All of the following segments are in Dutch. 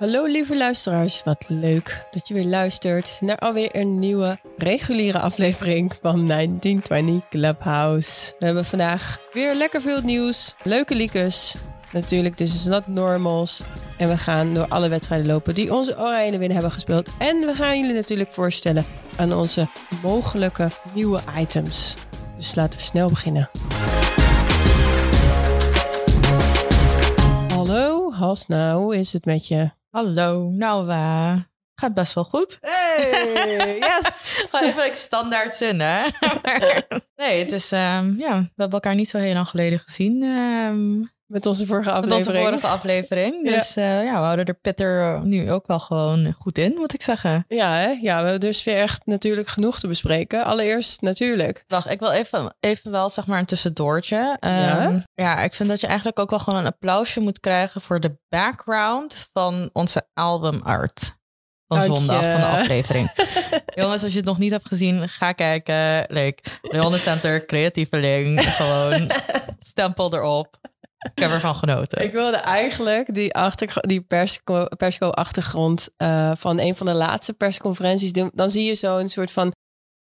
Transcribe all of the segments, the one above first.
Hallo lieve luisteraars, wat leuk dat je weer luistert naar alweer een nieuwe reguliere aflevering van 1920 Clubhouse. We hebben vandaag weer lekker veel nieuws, leuke liekes, natuurlijk This is not normals. En we gaan door alle wedstrijden lopen die onze Oranje winnen hebben gespeeld. En we gaan jullie natuurlijk voorstellen aan onze mogelijke nieuwe items. Dus laten we snel beginnen. Hallo Hasna, hoe is het met je? Hallo, nou eh, gaat best wel goed. Hey, yes! Gewoon even standaard zin, hè? nee, het is, ehm, ja, we hebben elkaar niet zo heel lang geleden gezien. ehm, Met onze vorige met aflevering. onze vorige aflevering. Ja. Dus eh, ja, we houden er Pitter eh, nu ook wel gewoon goed in, moet ik zeggen. Ja, hè? ja, we hebben dus weer echt natuurlijk genoeg te bespreken. Allereerst natuurlijk. Wacht, ik wil even, even wel zeg maar een tussendoortje. Ehm, Ja? ja, ik vind dat je eigenlijk ook wel gewoon een applausje moet krijgen voor de background van onze album art. Van zondag, van de aflevering. Jongens, als je het nog niet hebt gezien, ga kijken. Leuk. Leon Center, creatieveling. Gewoon stempel erop. Ik heb ervan genoten. Ik wilde eigenlijk die, achter, die persco, persco-achtergrond eh, van een van de laatste persconferenties doen. Dan zie je zo'n soort van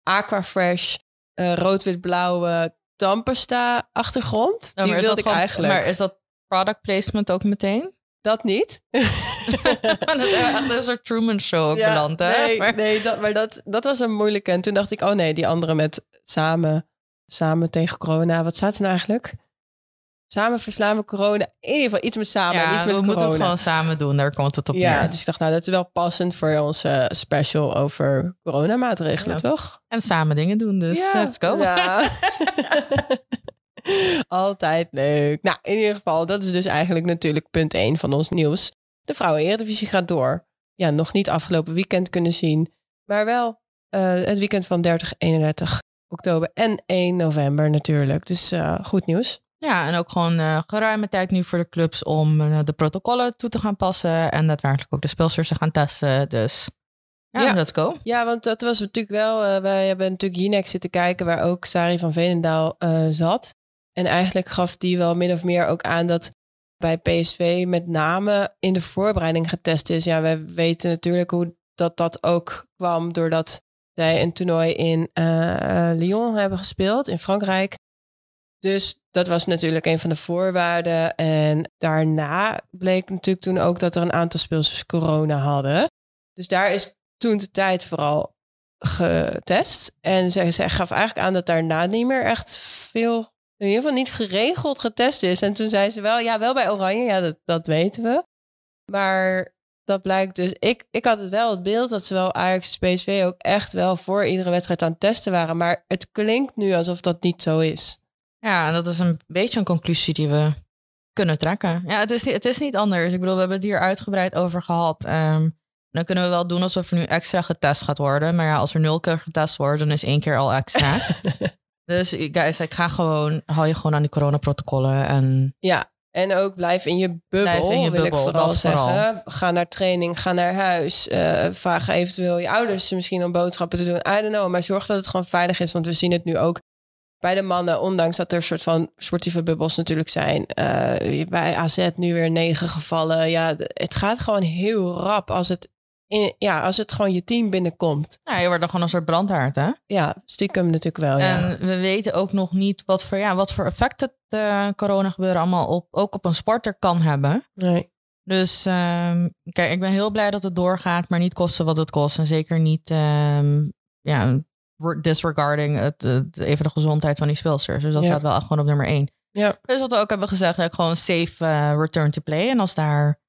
aquafresh, eh rood-wit-blauwe Tampesta-achtergrond. Oh, die maar is wilde dat ik gewoon- eigenlijk. Maar is dat product placement ook meteen? Dat niet. dat is echt een soort Truman Show ook Ja, beland, hè? Nee, Maar- nee dat, maar dat, dat was een moeilijke. En toen dacht ik, oh nee, die andere met samen, samen tegen corona. Wat staat er nou eigenlijk? Samen verslaan we corona. In ieder geval iets met samen, en iets met we corona. moeten het gewoon samen doen. Daar komt het op ja, neer. dus ik dacht, nou, dat is wel passend voor onze special over coronamaatregelen, Ja. toch? En samen dingen doen, dus Ja. let's go. Ja. Altijd leuk. Nou, in ieder geval, dat is dus eigenlijk natuurlijk punt 1 van ons nieuws. De vrouwen Eredivisie gaat door. Ja, nog niet afgelopen weekend kunnen zien. Maar wel eh, het weekend van 30, 31 oktober en 1 november natuurlijk. Dus eh, goed nieuws. Ja, en ook gewoon eh, geruime tijd nu voor de clubs om eh, de protocollen toe te gaan passen. En daadwerkelijk ook de speelsters te gaan testen. Dus ja, Ja. let's go. Ja, want dat was natuurlijk wel... eh, wij hebben natuurlijk Jinek zitten kijken... waar ook Sari van Veenendaal zat. En eigenlijk gaf die wel min of meer ook aan dat bij PSV met name in de voorbereiding getest is. Ja, we weten natuurlijk hoe dat dat ook kwam doordat zij een toernooi in Lyon hebben gespeeld in Frankrijk. Dus dat was natuurlijk een van de voorwaarden. En daarna bleek natuurlijk toen ook dat er een aantal speelsters corona hadden. Dus daar is toen de tijd vooral getest. En zij, zij gaf eigenlijk aan dat daarna niet meer echt veel, in ieder geval niet geregeld getest is. En toen zei ze wel, ja, wel bij Oranje, ja, dat, dat weten we. Maar dat blijkt dus, ik, ik had het wel het beeld dat zowel Ajax en PSV ook echt wel voor iedere wedstrijd aan het testen waren. Maar het klinkt nu alsof dat niet zo is. Ja, en dat is een beetje een conclusie die we kunnen trekken. Ja, het is, niet- het is niet anders. Ik bedoel, we hebben het hier uitgebreid over gehad. Ehm, dan kunnen we wel doen alsof er nu extra getest gaat worden. Maar ja, als er nul keer getest wordt, dan is één keer al extra. dus guys, ik ga gewoon, hou je gewoon aan die coronaprotocollen. En Ja, en ook blijf in je bubbel, Blijf in je wil bubbel, ik vooral zeggen. vooral. Ga naar training, ga naar huis. eh, vraag eventueel je ouders misschien om boodschappen te doen. I don't know, maar zorg dat het gewoon veilig is. Want we zien het nu ook bij de mannen. Ondanks dat er een soort van sportieve bubbels natuurlijk zijn. eh, bij AZ nu weer negen gevallen. Ja, het gaat gewoon heel rap als het, in, ja, als het gewoon je team binnenkomt. nou, je wordt dan gewoon een soort brandhaard, hè? Ja, stiekem natuurlijk wel, ja. En we weten ook nog niet wat voor, ja, wat voor effect het eh, corona gebeuren allemaal op, ook op een sporter kan hebben. nee. Dus ehm, kijk, ik ben heel blij dat het doorgaat, maar niet kosten wat het kost. En zeker niet ehm, ja, disregarding het, het- even de gezondheid van die speelsters. Dus dat Ja. staat wel echt gewoon op nummer één. Ja. Dus wat we ook hebben gezegd, like, gewoon safe eh, return to play. En als daar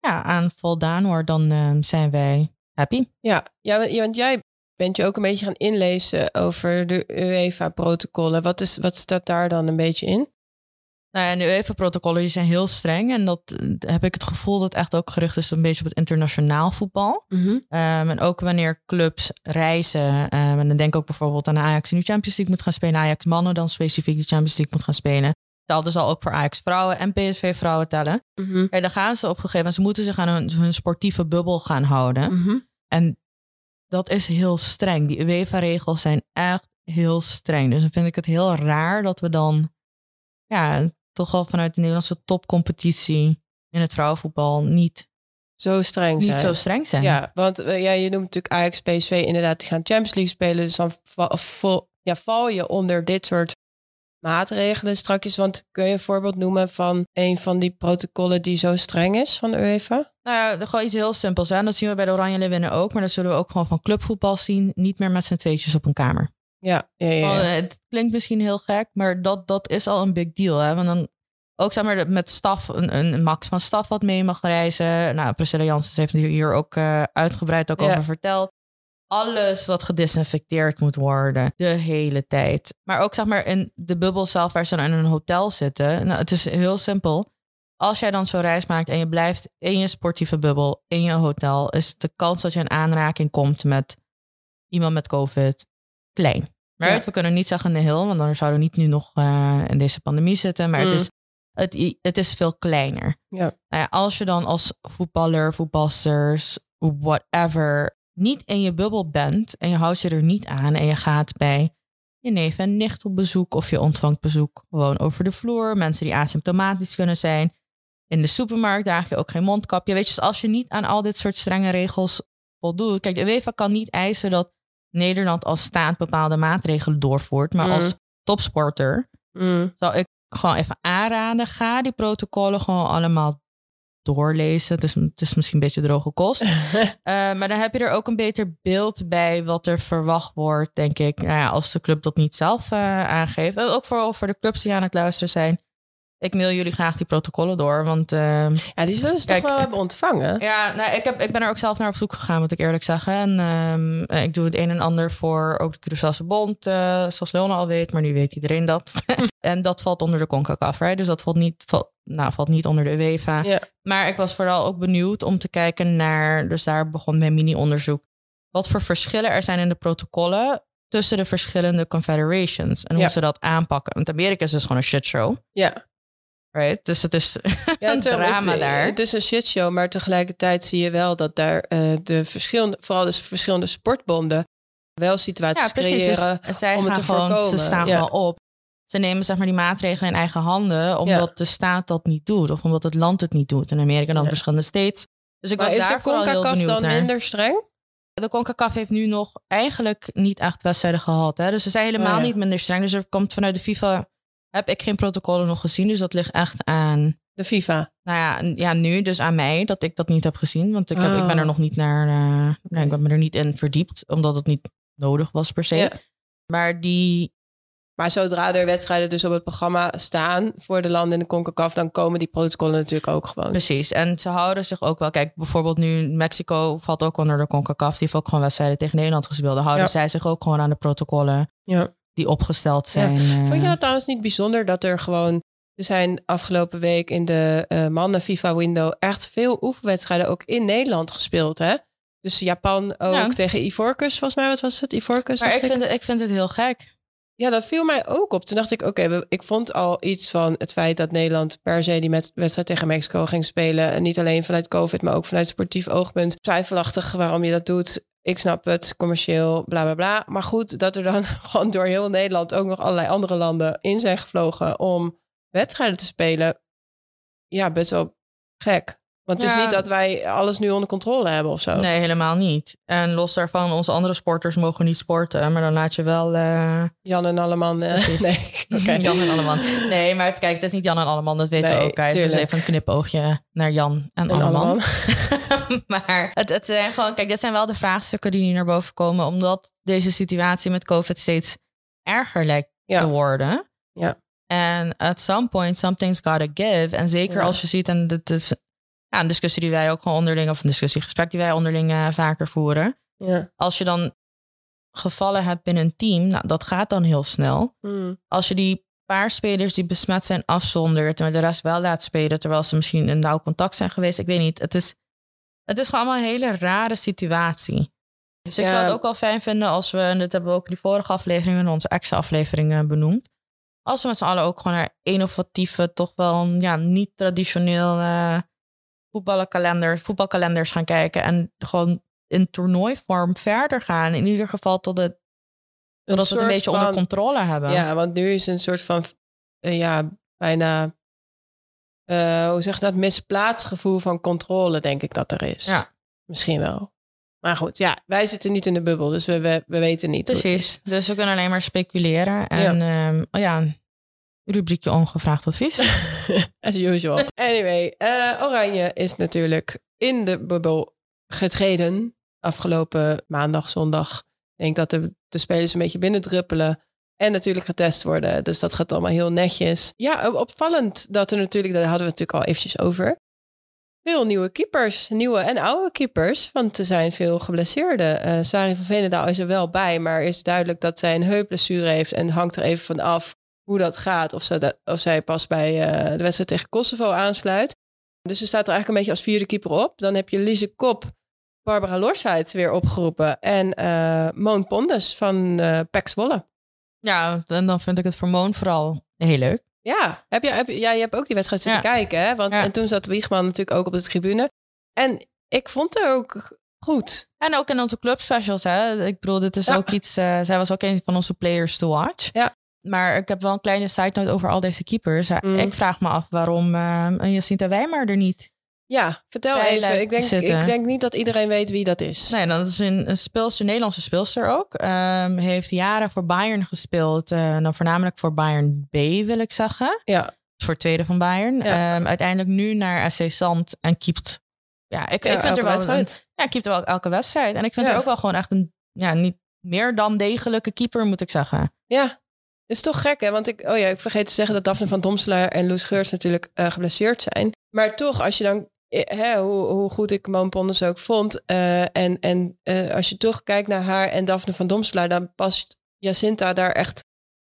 ja, aan voldaan wordt, dan ehm, zijn wij happy. Ja, ja, want- ja, want jij bent je ook een beetje gaan inlezen over de UEFA-protocollen. Wat, is, wat staat daar dan een beetje in? Nou ja, en de UEFA-protocollen zijn heel streng. En dat eh, heb ik het gevoel dat echt ook gericht is een beetje op het internationaal voetbal. Ehm, en ook wanneer clubs reizen. ehm, en dan denk ik ook bijvoorbeeld aan Ajax die nu Champions League moet gaan spelen. Ajax mannen dan specifiek de Champions League moet gaan spelen. Hetzelfde zal ook voor Ajax vrouwen en PSV vrouwen tellen. Mhm. Ja, dan gaan ze op een gegeven moment, ze moeten zich aan hun, hun sportieve bubbel gaan houden. Mhm. En dat is heel streng. Die UEFA-regels zijn echt heel streng. Dus dan vind ik het heel raar dat we dan ja, toch wel vanuit de Nederlandse topcompetitie in het vrouwenvoetbal niet zo streng zijn. Niet zo streng zijn. Ja, want uh, ja, je noemt natuurlijk Ajax, PSV inderdaad, die gaan Champions League spelen. Dus dan val, ja, val je onder dit soort maatregelen strakjes. Want kun je een voorbeeld noemen van een van die protocollen die zo streng is van de UEFA? Nou ja, gewoon iets heel simpels. Hè? Dat zien we bij de Oranje Leeuwinnen ook. Maar dat zullen we ook gewoon van clubvoetbal zien. Niet meer met z'n tweetjes op een kamer. Ja, ja, ja, ja. Het klinkt misschien heel gek, maar dat, dat is al een big deal. Hè? Want dan ook zeg maar met staf, een, een max van staf wat mee mag reizen. Nou, Priscilla Janssens heeft hier ook uh, uitgebreid ook over verteld. Alles wat gedisinfecteerd moet worden, de hele tijd. Maar ook zeg maar in de bubbel zelf waar ze dan in een hotel zitten. Nou, het is heel simpel. Als jij dan zo'n reis maakt en je blijft in je sportieve bubbel, in je hotel, is de kans dat je in aanraking komt met iemand met COVID klein. Maar we kunnen niet zeggen de heel, want dan zouden we niet nu nog uh, in deze pandemie zitten. Maar het, mm. is, het, het is veel kleiner. Ja. Nou ja, als je dan als voetballer, voetbalsters, whatever, niet in je bubbel bent en je houdt je er niet aan en je gaat bij je neef en nicht op bezoek of je ontvangt bezoek gewoon over de vloer, mensen die asymptomatisch kunnen zijn. In de supermarkt draag je ook geen mondkapje. Weet je, dus als je niet aan al dit soort strenge regels voldoet. Kijk, de UEFA kan niet eisen dat Nederland als staat bepaalde maatregelen doorvoert. Maar als mm. topsporter mm. zou ik gewoon even aanraden. Ga die protocollen gewoon allemaal doorlezen. Het is, het is misschien een beetje droge kost. Eh, maar dan heb je er ook een beter beeld bij wat er verwacht wordt, denk ik. Nou ja, als de club dat niet zelf uh, aangeeft. En ook vooral voor de clubs die aan het luisteren zijn ik mail jullie graag die protocollen door. Want, uh, ja, die zullen ze toch wel hebben ontvangen. Ja, nou, ik, heb, ik ben er ook zelf naar op zoek gegaan, moet ik eerlijk zeggen. En uh, ik doe het een en ander voor ook de Curaçaose Bond, uh, zoals Leona al weet, maar nu weet iedereen dat. en dat valt onder de CONCACAF, right? dus dat valt niet, valt, nou, valt niet onder de UEFA. Ja. Maar ik was vooral ook benieuwd om te kijken naar, dus daar begon mijn mini-onderzoek, wat voor verschillen er zijn in de protocollen tussen de verschillende confederations en hoe Ja. ze dat aanpakken. Want Amerika is dus gewoon een shitshow. Ja. Right? Dus het is Ja, een drama het, daar. Het is een shitshow, maar tegelijkertijd zie je wel dat daar eh, de verschillende, vooral de verschillende sportbonden, wel situaties ja, precies. Dus creëren zij om het gaan te gewoon, voorkomen. Ze staan Ja. gewoon op. Ze nemen zeg maar die maatregelen in eigen handen, omdat de staat dat niet doet. Of omdat het land het niet doet. In Amerika dan Ja. verschillende states. Dus ik Maar was is daar de CONCACAF dan naar. minder streng? De CONCACAF heeft nu nog eigenlijk niet echt wedstrijden gehad. Hè? Dus ze zijn helemaal Oh ja. niet minder streng. Dus er komt vanuit de FIFA, heb ik geen protocollen nog gezien. Dus dat ligt echt aan, De FIFA. nou ja, ja nu dus aan mij dat ik dat niet heb gezien. Want ik, heb, ik ben Oh. er nog niet naar, eh, nee, ik ben me er niet in verdiept. Omdat het niet nodig was per se. Ja. Maar die, Maar zodra er wedstrijden dus op het programma staan voor de landen in de CONCACAF, dan komen die protocollen natuurlijk ook gewoon. Precies. En ze houden zich ook wel. Kijk, bijvoorbeeld nu Mexico valt ook onder de CONCACAF. Die heeft ook gewoon wedstrijden tegen Nederland gespeeld. Dan houden Ja. zij zich ook gewoon aan de protocollen Ja. Die opgesteld zijn. eh. Vond je dat trouwens niet bijzonder dat er gewoon... Er zijn afgelopen week in de eh, mannen FIFA-window echt veel oefenwedstrijden ook in Nederland gespeeld, hè? Dus Japan ook Ja. tegen Ivoorkust, volgens mij. Wat was het? Ivoorkust? Maar ik vind, het, ik vind het heel gek. Ja, dat viel mij ook op. Toen dacht ik, oké, ik vond al iets van het feit dat Nederland per se die met wedstrijd tegen Mexico ging spelen. En niet alleen vanuit COVID, maar ook vanuit sportief oogpunt. Twijfelachtig waarom je dat doet. Ik snap het, commercieel, bla bla bla. Maar goed, dat er dan gewoon door heel Nederland ook nog allerlei andere landen in zijn gevlogen om wedstrijden te spelen. Ja, best wel gek. Want het Ja. is niet dat wij alles nu onder controle hebben of zo. Nee, helemaal niet. En los daarvan, onze andere sporters mogen niet sporten. Maar dan laat je wel... eh, Jan en Alleman. eh, Precies. nee. Jan en Alleman. Nee, maar kijk, het is niet Jan en Alleman. Dat weten we ook. Guys. Dus tuurlijk. even een knipoogje naar Jan en, En Alleman. Alleman. maar het, het zijn gewoon, kijk, dit zijn wel de vraagstukken die nu naar boven komen, omdat deze situatie met COVID steeds erger lijkt Ja. te worden. Ja. En at some point, something's gotta give. En zeker Ja. als je ziet, en dit is ja, een discussie die wij ook gewoon onderling, of een discussiegesprek die wij onderling eh, vaker voeren. Ja. Als je dan gevallen hebt binnen een team, nou, dat gaat dan heel snel. Hmm. Als je die paar spelers die besmet zijn afzondert, maar de rest wel laat spelen, terwijl ze misschien in nauw contact zijn geweest. Ik weet niet. Het is, het is gewoon allemaal een hele rare situatie. Dus ik zou het ook wel fijn vinden als we, en dat hebben we ook in die vorige afleveringen, in onze extra afleveringen benoemd. Als we met z'n allen ook gewoon naar innovatieve, toch wel ja, niet traditioneel eh voetbalkalender, voetbalkalenders gaan kijken. En gewoon in toernooivorm verder gaan. In ieder geval tot het, totdat we het een beetje onder controle hebben. Ja, want nu is een soort van, eh, ja, bijna uh, hoe zeg je dat, misplaatst gevoel van controle, denk ik dat er is. Ja. Misschien wel. Maar goed, ja, wij zitten niet in de bubbel, dus we, we, we weten niet. Precies, dus we kunnen alleen maar speculeren. En ja, um, oh ja rubriekje ongevraagd advies. As usual. Anyway, uh, Oranje is natuurlijk in de bubbel getreden. Afgelopen maandag, zondag. Ik denk dat de, de spelers een beetje binnendruppelen. En natuurlijk getest worden. Dus dat gaat allemaal heel netjes. Ja, opvallend dat er natuurlijk, daar hadden we natuurlijk al eventjes over. Veel nieuwe keepers, nieuwe en oude keepers. Want er zijn veel geblesseerden. Uh, Sari van Venendaal is er wel bij, maar is duidelijk dat zij een heupblessure heeft en hangt er even van af hoe dat gaat. Of, ze of zij pas bij uh, de wedstrijd tegen Kosovo aansluit. Dus ze staat er eigenlijk een beetje als vierde keeper op. Dan heb je Lise Kop, Barbara Lorsheid weer opgeroepen. En uh, Moon Pondes van uh, Pax Wolle. Ja, en dan vind ik het voor Moon vooral heel leuk. Ja, heb je, heb ja, je hebt ook die wedstrijd zitten kijken. Hè? Want, En toen zat Wiegman natuurlijk ook op de tribune. En ik vond het ook goed. En ook in onze club specials. Hè? Ik bedoel, dit is ook iets... Uh, zij was ook een van onze players to watch. Ja. Maar ik heb wel een kleine side note over al deze keepers. Mm. Ik vraag me af waarom uh, Jacinta Wijmer er niet ja, vertel even. Ik denk, ik denk niet dat iedereen weet wie dat is. Nee, dat is een, een speelster, Nederlandse speelster ook. Um, heeft jaren voor Bayern gespeeld. Uh, nou, voornamelijk voor Bayern B, wil ik zeggen. Ja. Voor tweede van Bayern. Ja. Um, uiteindelijk nu naar SC Zand en keept. Ja, ik, ja, ik vind er wel wedstrijd. Een, ja, keept wel elke wedstrijd. En ik vind ja. er ook wel gewoon echt een, ja, niet meer dan degelijke keeper, moet ik zeggen. Ja, is toch gek, hè? Want ik, oh ja, ik vergeet te zeggen dat Daphne van Domselaar en Loes Geurs natuurlijk uh, geblesseerd zijn. Maar toch, als je dan, eh, hè, hoe, hoe goed ik Moon Ponders ook vond. Uh, en en uh, als je toch kijkt naar haar en Daphne van Domselaar, dan past Jacinta daar echt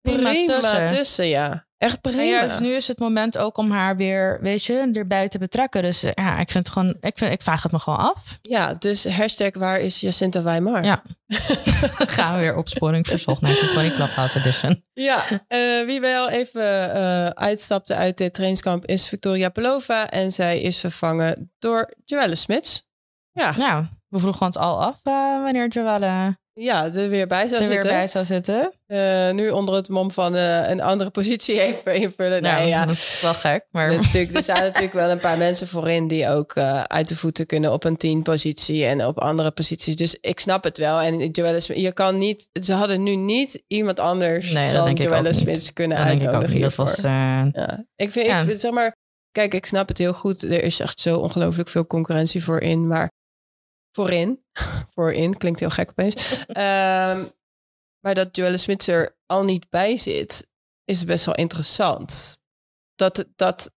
prima, prima tussen. tussen. Ja, echt prima. Ja, dus nu is het moment ook om haar weer, weet je, erbij te betrekken. Dus ja, ik vind het gewoon, ik, vind, ik vraag het me gewoon af. Ja, dus hashtag waar is Jacinta Weimar? Ja. Gaan we weer opsporing verzocht 1920 Clubhouse Edition. Ja, uh, wie wel even uh, uitstapte uit dit trainingskamp is Victoria Pelova. En zij is vervangen door Joelle Smits. Ja. Nou, we vroegen ons al af uh, wanneer Joelle ja, er weer bij zou er zitten. weer bij zou zitten. Uh, nu onder het mom van uh, een andere positie even invullen. Nou, nee, ja. dat is wel gek. Maar... Er, natuurlijk, er zijn natuurlijk wel een paar mensen voorin die ook uh, uit de voeten kunnen op een tien positie en op andere posities. Dus ik snap het wel. En Joelle je kan niet, ze hadden nu niet iemand anders nee, dan Joelle Smits kunnen dat uitnodigen Dat was, ja. Ik vind, ja. ik vind, zeg maar, kijk, ik snap het heel goed. Er is echt zo ongelooflijk veel concurrentie voorin, maar voorin. voorin, klinkt heel gek opeens. um, maar dat Joelle Smits er al niet bij zit, is best wel interessant. Dat, dat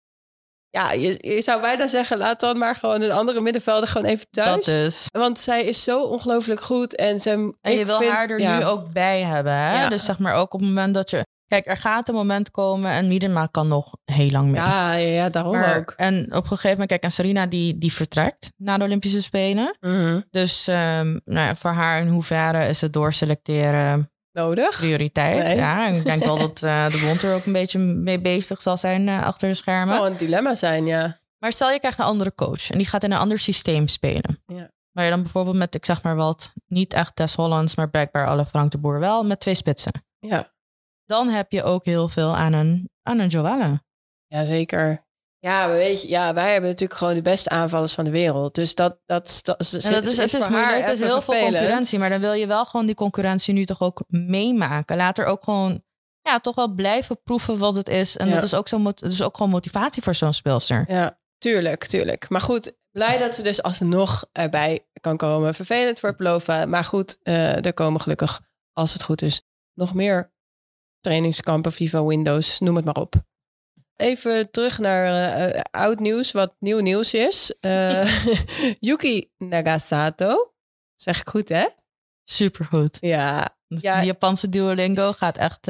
ja, je, je zou bijna zeggen, laat dan maar gewoon een andere middenvelder gewoon even thuis. Dat is. Want zij is zo ongelooflijk goed. En, ze, en je wil vind, haar er ja. nu ook bij hebben. Hè? Ja. Dus zeg maar ook op het moment dat je... Kijk, er gaat een moment komen en Miedema kan nog heel lang mee. Ja, ja, daarom maar, ook. En op een gegeven moment, kijk, en Serena die, die vertrekt na de Olympische Spelen. Mm -hmm. Dus um, nou ja, voor haar in hoeverre is het doorselecteren nodig? Prioriteit, Nee. ja. Ik denk wel dat uh, de bond er ook een beetje mee bezig zal zijn uh, achter de schermen. Het zal een dilemma zijn, ja. Maar stel je krijgt een andere coach en die gaat in een ander systeem spelen. Ja. Waar je dan bijvoorbeeld met, ik zeg maar wat, niet echt Des Hollands, maar blijkbaar alle Frank de Boer wel, met twee spitsen. Ja. Dan heb je ook heel veel aan een, aan een Joelle. Jazeker. Ja, maar weet je, ja, wij hebben natuurlijk gewoon de beste aanvallers van de wereld. Dus dat, dat, dat, is, En dat is, het is voor moeilijk, haar het is heel veel concurrentie. Maar dan wil je wel gewoon die concurrentie nu toch ook meemaken. Laat er ook gewoon, ja, toch wel blijven proeven wat het is. En Ja. dat is ook, zo, dat is ook gewoon motivatie voor zo'n speelster. Ja, tuurlijk, tuurlijk. Maar goed, blij dat ze dus alsnog erbij kan komen. Vervelend voor Plova. Maar goed, eh, er komen gelukkig, als het goed is, nog meer trainingskampen, Viva Windows, noem het maar op. Even terug naar eh, eh, oud nieuws, wat nieuw nieuws is. Eh, Yuki Nagasato. Zeg ik goed, hè? Supergoed. Ja, Dus Ja. Die Japanse Duolingo gaat echt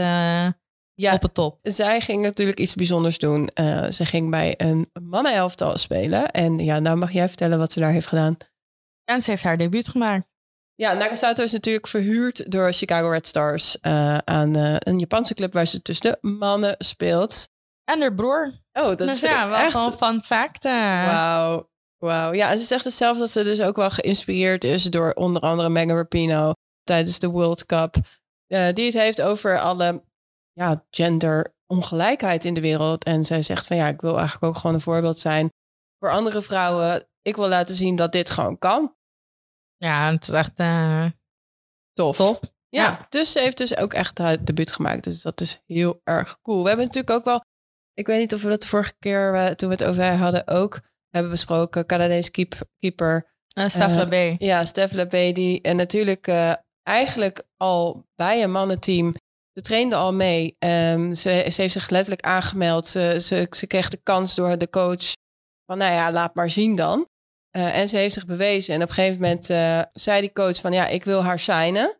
ja op het top. zij ging natuurlijk iets bijzonders doen. Ze ging bij een mannenelftal spelen. En ja, nou mag jij vertellen wat ze daar heeft gedaan. En ze heeft haar debuut gemaakt. Ja, Nagasato is natuurlijk verhuurd door Chicago Red Stars eh, aan eh, een Japanse club waar ze tussen de mannen speelt. En haar broer. Oh, dat dus vind ja, wel echt... gewoon fun fact. eh. Wauw, wauw. Ja, en ze zegt dus zelf dat ze dus ook wel geïnspireerd is door onder andere Megan Rapinoe tijdens de World Cup. die het heeft over alle ja, gender ongelijkheid in de wereld. En zij zegt van ja, ik wil eigenlijk ook gewoon een voorbeeld zijn voor andere vrouwen. Ik wil laten zien dat dit gewoon kan. Ja, het is echt uh, tof. Ja. ja. dus ze heeft dus ook echt haar debuut gemaakt. Dus dat is heel erg cool. We hebben natuurlijk ook wel, ik weet niet of we dat de vorige keer uh, toen we het over hadden ook hebben besproken. Canadees keep, keeper. Uh, Stef Labé. Ja, Stef Labé die en natuurlijk eigenlijk al bij een mannenteam ze trainde al mee. Um, ze, ze, heeft zich letterlijk aangemeld. Ze, ze, ze, kreeg de kans door de coach van, nou ja, laat maar zien dan. Uh, en ze heeft zich bewezen. En op een gegeven moment uh, zei die coach van, ja, ik wil haar signen.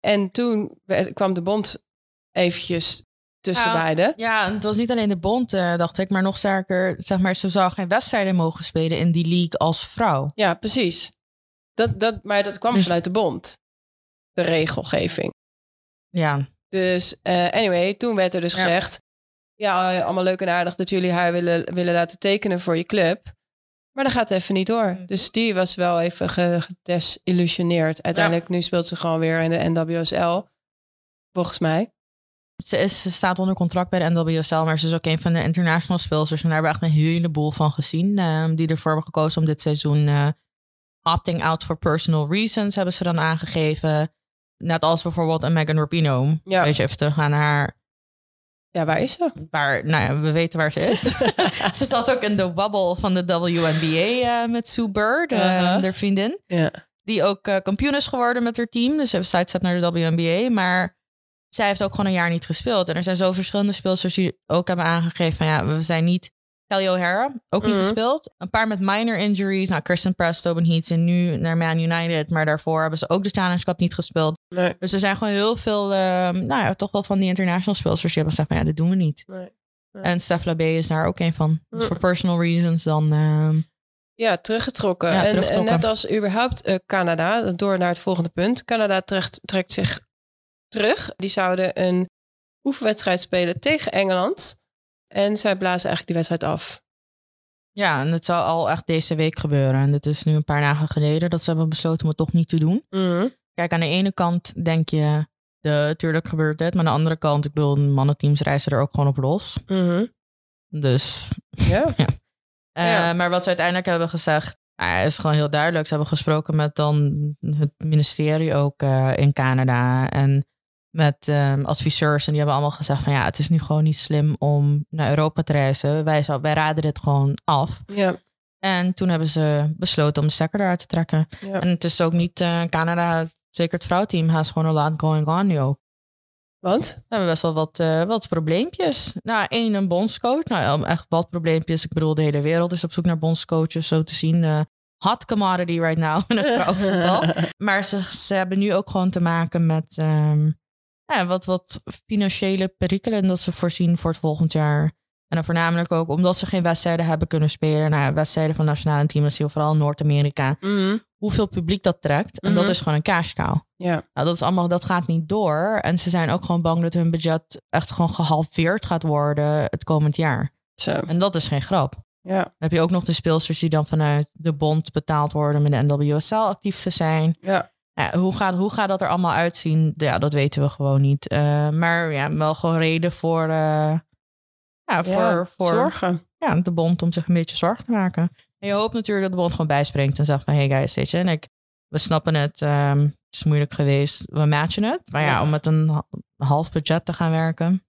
En toen kwam de bond eventjes tussen ja, beiden. Ja, het was niet alleen de bond, uh, dacht ik, maar nog sterker, zeg maar, ze zou geen wedstrijden mogen spelen in die league als vrouw. Ja, precies. Dat, dat, maar dat kwam dus, vanuit de bond, de regelgeving. Ja, dus anyway, toen werd er dus ja. gezegd... ja, allemaal leuk en aardig dat jullie haar willen, willen laten tekenen voor je club. Maar dat gaat even niet door. Dus die was wel even gedesillusioneerd. Uiteindelijk, ja. nu speelt ze gewoon weer in de NWSL. Volgens mij. Ze, is, ze staat onder contract bij de NWSL, maar ze is ook een van de international speelsters. En daar hebben we echt een heleboel van gezien. Um, die ervoor hebben gekozen om dit seizoen uh, opting out for personal reasons hebben ze dan aangegeven. Net als bijvoorbeeld een Megan Rapinoe. Ja. Weet je, even terug naar haar. Ja, waar is ze? Waar, nou ja, we weten waar ze is. ze zat ook in de bubble van de WNBA uh, met Sue Bird, uh, uh-huh. haar vriendin. Die ook uh, kampioen is geworden met haar team. Dus ze heeft sidestep naar de WNBA. Maar zij heeft ook gewoon een jaar niet gespeeld. En er zijn zo verschillende speelsters die ook hebben aangegeven van ja, we zijn niet Kelly O'Hara, ook niet -hmm. gespeeld. Een paar met minor injuries. Nou, Kristen Press, Tobin Heats en nu naar Man United. Maar daarvoor hebben ze ook de Challenge Cup niet gespeeld. Nee. Dus er zijn gewoon heel veel, uh, nou ja, toch wel van die international speelsters die hebben gezegd, maar ja, dit doen we niet. Nee. Nee. En Steph Labé is daar ook een van. Dus voor personal reasons dan... Uh, ja, teruggetrokken. Ja, en, teruggetrokken. en, net als überhaupt uh, Canada, door naar het volgende punt. Canada trekt, trekt zich terug. Die zouden een oefenwedstrijd spelen tegen Engeland. En zij blazen eigenlijk die wedstrijd af. Ja, en het zou al echt deze week gebeuren. En het is nu een paar dagen geleden dat ze hebben besloten om het toch niet te doen. Mm -hmm. Kijk, aan de ene kant denk je, de, tuurlijk gebeurt dit. Maar aan de andere kant, ik bedoel, mannenteams reizen er ook gewoon op los. Mm -hmm. Dus, ja. ja. Uh, ja. Maar wat ze uiteindelijk hebben gezegd, uh, is gewoon heel duidelijk. Ze hebben gesproken met dan het ministerie ook uh, in Canada. En met um, adviseurs. En die hebben allemaal gezegd van ja, het is nu gewoon niet slim om naar Europa te reizen. Wij, wij raden dit gewoon af. Ja. En toen hebben ze besloten om de stekker eruit te trekken. Ja. En het is ook niet uh, Canada, zeker het vrouwteam, has gewoon een lot going on nu ook. Want? We hebben best wel wat, uh, wat probleempjes. Nou, één, een bondscoach. Nou, echt wat probleempjes. Ik bedoel, de hele wereld is op zoek naar bondscoaches, zo te zien. Uh, hot commodity right now in het vrouwenvoetbal. maar ze, ze hebben nu ook gewoon te maken met... Um, ja, wat, wat financiële perikelen dat ze voorzien voor het volgend jaar. En dan voornamelijk ook omdat ze geen wedstrijden hebben kunnen spelen. Nou ja, wedstrijden van nationale teams, vooral Noord-Amerika. Mm -hmm. Hoeveel publiek dat trekt. En mm -hmm. dat is gewoon een cash cow. Ja. Nou, dat, is allemaal, dat gaat niet door. En ze zijn ook gewoon bang dat hun budget echt gewoon gehalveerd gaat worden het komend jaar. Zo. En dat is geen grap. Ja. Dan heb je ook nog de speelsters die dan vanuit de bond betaald worden om in de NWSL actief te zijn. Ja. Ja, hoe, gaat, hoe gaat dat er allemaal uitzien? Ja, dat weten we gewoon niet. Uh, maar ja, wel gewoon reden voor, uh, ja, voor, ja, voor zorgen. Ja, de bond om zich een beetje zorgen te maken. En je hoopt natuurlijk dat de bond gewoon bijspringt en zegt van... Hey guys, weet je, en ik, we snappen het. Um, het is moeilijk geweest. We matchen het. Maar ja, ja, om met een half budget te gaan werken.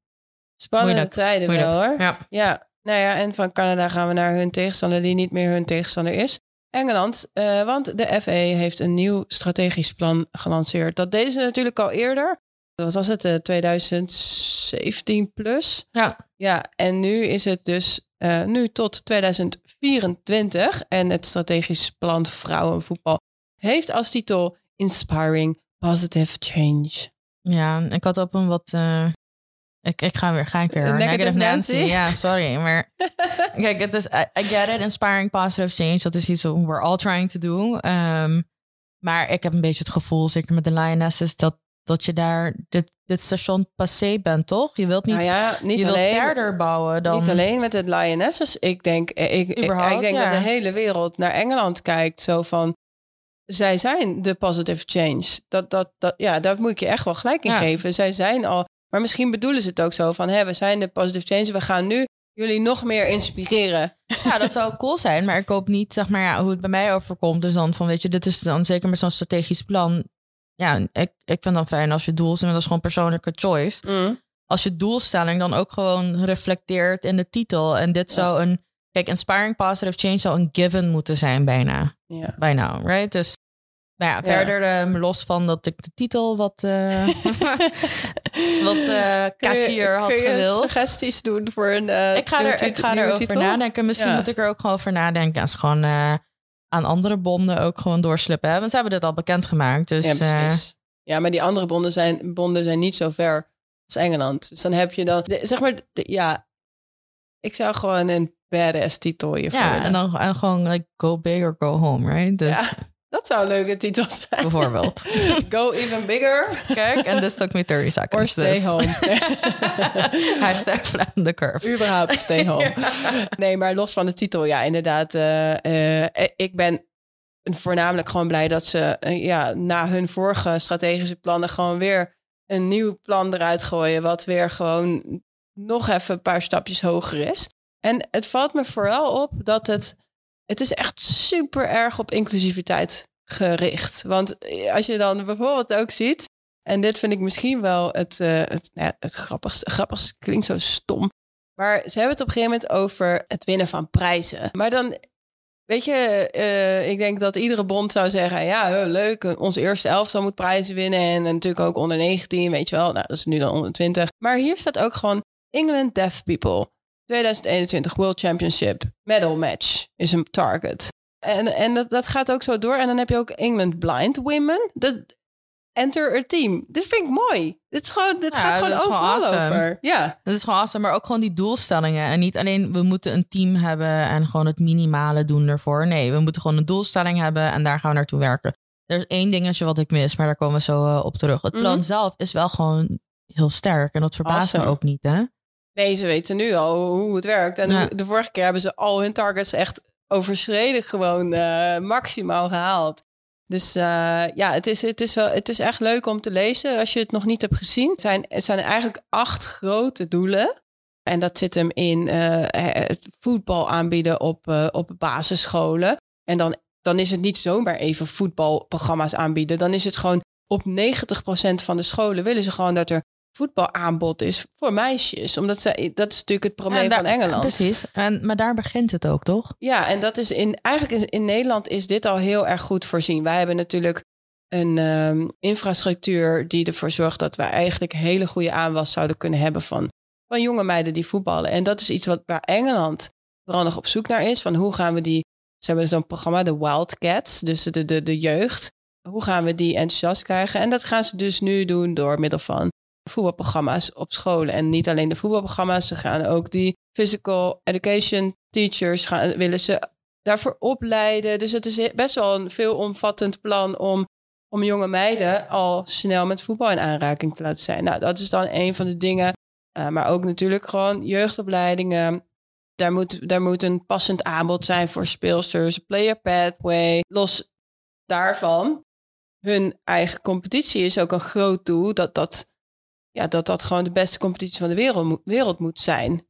Spannende moeilijk, tijden moeilijk. wel hoor. Ja. ja. Nou ja, en van Canada gaan we naar hun tegenstander die niet meer hun tegenstander is. Engeland, uh, want de FA heeft een nieuw strategisch plan gelanceerd. Dat deden ze natuurlijk al eerder. Dat was het, uh, 2017 plus. Ja. Ja, en nu is het dus uh, nu tot 2024. En het strategisch plan vrouwenvoetbal heeft als titel Inspiring Positive Change. Ja, ik had op een wat uh, ik, ik ga weer, ga ik weer. Negative, Negative Nancy. Nancy. Ja, sorry. Maar kijk, het is, I, I, get it, inspiring positive change. Dat is iets wat we're all trying to do. Um, maar ik heb een beetje het gevoel, zeker met de Lionesses, dat, dat je daar dit, dit station passé bent, toch? Je wilt niet, nou ja, niet je alleen, wilt verder bouwen dan... Niet alleen met het Lionesses. Ik denk, ik, ik, ik denk ja. dat de hele wereld naar Engeland kijkt. Zo van, zij zijn de positive change. Dat, dat, dat, ja, daar moet ik je echt wel gelijk in Ja. geven. Zij zijn al Maar misschien bedoelen ze het ook zo van, hé, we zijn de positive change, we gaan nu jullie nog meer inspireren. Ja, dat zou cool zijn, maar ik hoop niet, zeg maar, ja, hoe het bij mij overkomt. Dus dan van, weet je, dit is dan zeker met zo'n strategisch plan. Ja, ik, ik vind dan fijn als je doel, dat is gewoon persoonlijke choice. Mm. Als je doelstelling dan ook gewoon reflecteert in de titel. En dit zou een, kijk, inspiring positive change zou een given moeten zijn bijna. Ja. Bijna, right? Dus maar ja, verder ehm, los van dat ik de titel wat, uh, wat uh, catchier had kun je gewild. suggesties doen voor een uh, Ik ga er, ik ga er over nadenken. Misschien moet ik er ook gewoon over nadenken. Als gewoon aan andere bonden ook gewoon doorslippen. Want ze hebben dit al bekendgemaakt. Dus, ja, precies. ja, maar die andere bonden zijn, bonden zijn niet zo ver als Engeland. Dus dan heb je dan, de, zeg maar, de, ja, ik zou gewoon een badass titel hiervoor Ja, en dan en gewoon like, go big or go home, right? Dus, ja. Dat zou een leuke titel zijn. Bijvoorbeeld. Go even bigger. Kijk, en this took me 30 seconds. Or stay dus. home. Hashtag flatten the curve. Überhaupt stay home. Nee, maar los van de titel, ja, inderdaad. Uh, uh, ik ben voornamelijk gewoon blij dat ze uh, ja, na hun vorige strategische plannen gewoon weer een nieuw plan eruit gooien. Wat weer gewoon nog even een paar stapjes hoger is. En het valt me vooral op dat het het is echt super erg op inclusiviteit gericht. Want als je dan bijvoorbeeld ook ziet, en dit vind ik misschien wel het, uh, het, nou ja, het grappigste, grappigste, klinkt zo stom. Maar ze hebben het op een gegeven moment over het winnen van prijzen. Maar dan, weet je, uh, ik denk dat iedere bond zou zeggen, ja, leuk, onze eerste elftal moet prijzen winnen. En, en natuurlijk ook onder 19, weet je wel. Nou, dat is nu dan onder 20. Maar hier staat ook gewoon England Deaf People. 2021 World Championship medal match is een target. En, en dat, dat gaat ook zo door. En dan heb je ook England Blind Women. Dat, enter a team. Dit vind ik mooi. Dit, is gewoon, dit Ja, gaat gewoon overal awesome. over. Ja, Dat is gewoon awesome, maar ook gewoon die doelstellingen. En niet alleen we moeten een team hebben en gewoon het minimale doen ervoor. Nee, we moeten gewoon een doelstelling hebben en daar gaan we naartoe werken. Er is één dingetje wat ik mis, maar daar komen we zo eh, op terug. Het plan Mhm. zelf is wel gewoon heel sterk en dat verbaast me Awesome. ook niet, hè? Nee, ze weten nu al hoe het werkt. En Ja. de vorige keer hebben ze al hun targets echt overschreden, gewoon eh, maximaal gehaald. Dus eh, ja, het is, het, is wel, het is echt leuk om te lezen als je het nog niet hebt gezien. Het zijn, het zijn eigenlijk acht grote doelen. En dat zit hem in eh, het voetbal aanbieden op, op basisscholen. En dan, dan is het niet zomaar even voetbalprogramma's aanbieden. Dan is het gewoon op 90% van de scholen willen ze gewoon dat er voetbalaanbod is voor meisjes. Omdat ze, dat is natuurlijk het probleem daar- van Engeland. Precies, en, maar daar begint het ook, toch? Ja, en dat is in eigenlijk in, in Nederland is dit al heel erg goed voorzien. Wij hebben natuurlijk een ehm, infrastructuur die ervoor zorgt dat wij eigenlijk hele goede aanwas zouden kunnen hebben van, van jonge meiden die voetballen. En dat is iets wat waar Engeland vooral nog op zoek naar is. Van hoe gaan we die. Ze hebben zo'n programma, de Wildcats, dus de, de, de jeugd. Hoe gaan we die enthousiast krijgen? En dat gaan ze dus nu doen door middel van voetbalprogramma's op scholen. En niet alleen de voetbalprogramma's, ze gaan ook die physical education teachers gaan, willen ze daarvoor opleiden. Dus het is best wel een veelomvattend plan om, om jonge meiden al snel met voetbal in aanraking te laten zijn. Nou, dat is dan een van de dingen. Uh, maar ook natuurlijk gewoon jeugdopleidingen. Daar moet, daar moet een passend aanbod zijn voor speelsters, player pathway. Los daarvan, hun eigen competitie is ook een groot doel. Dat dat, ja, dat, dat gewoon de beste competitie van de wereld, moet- wereld moet zijn.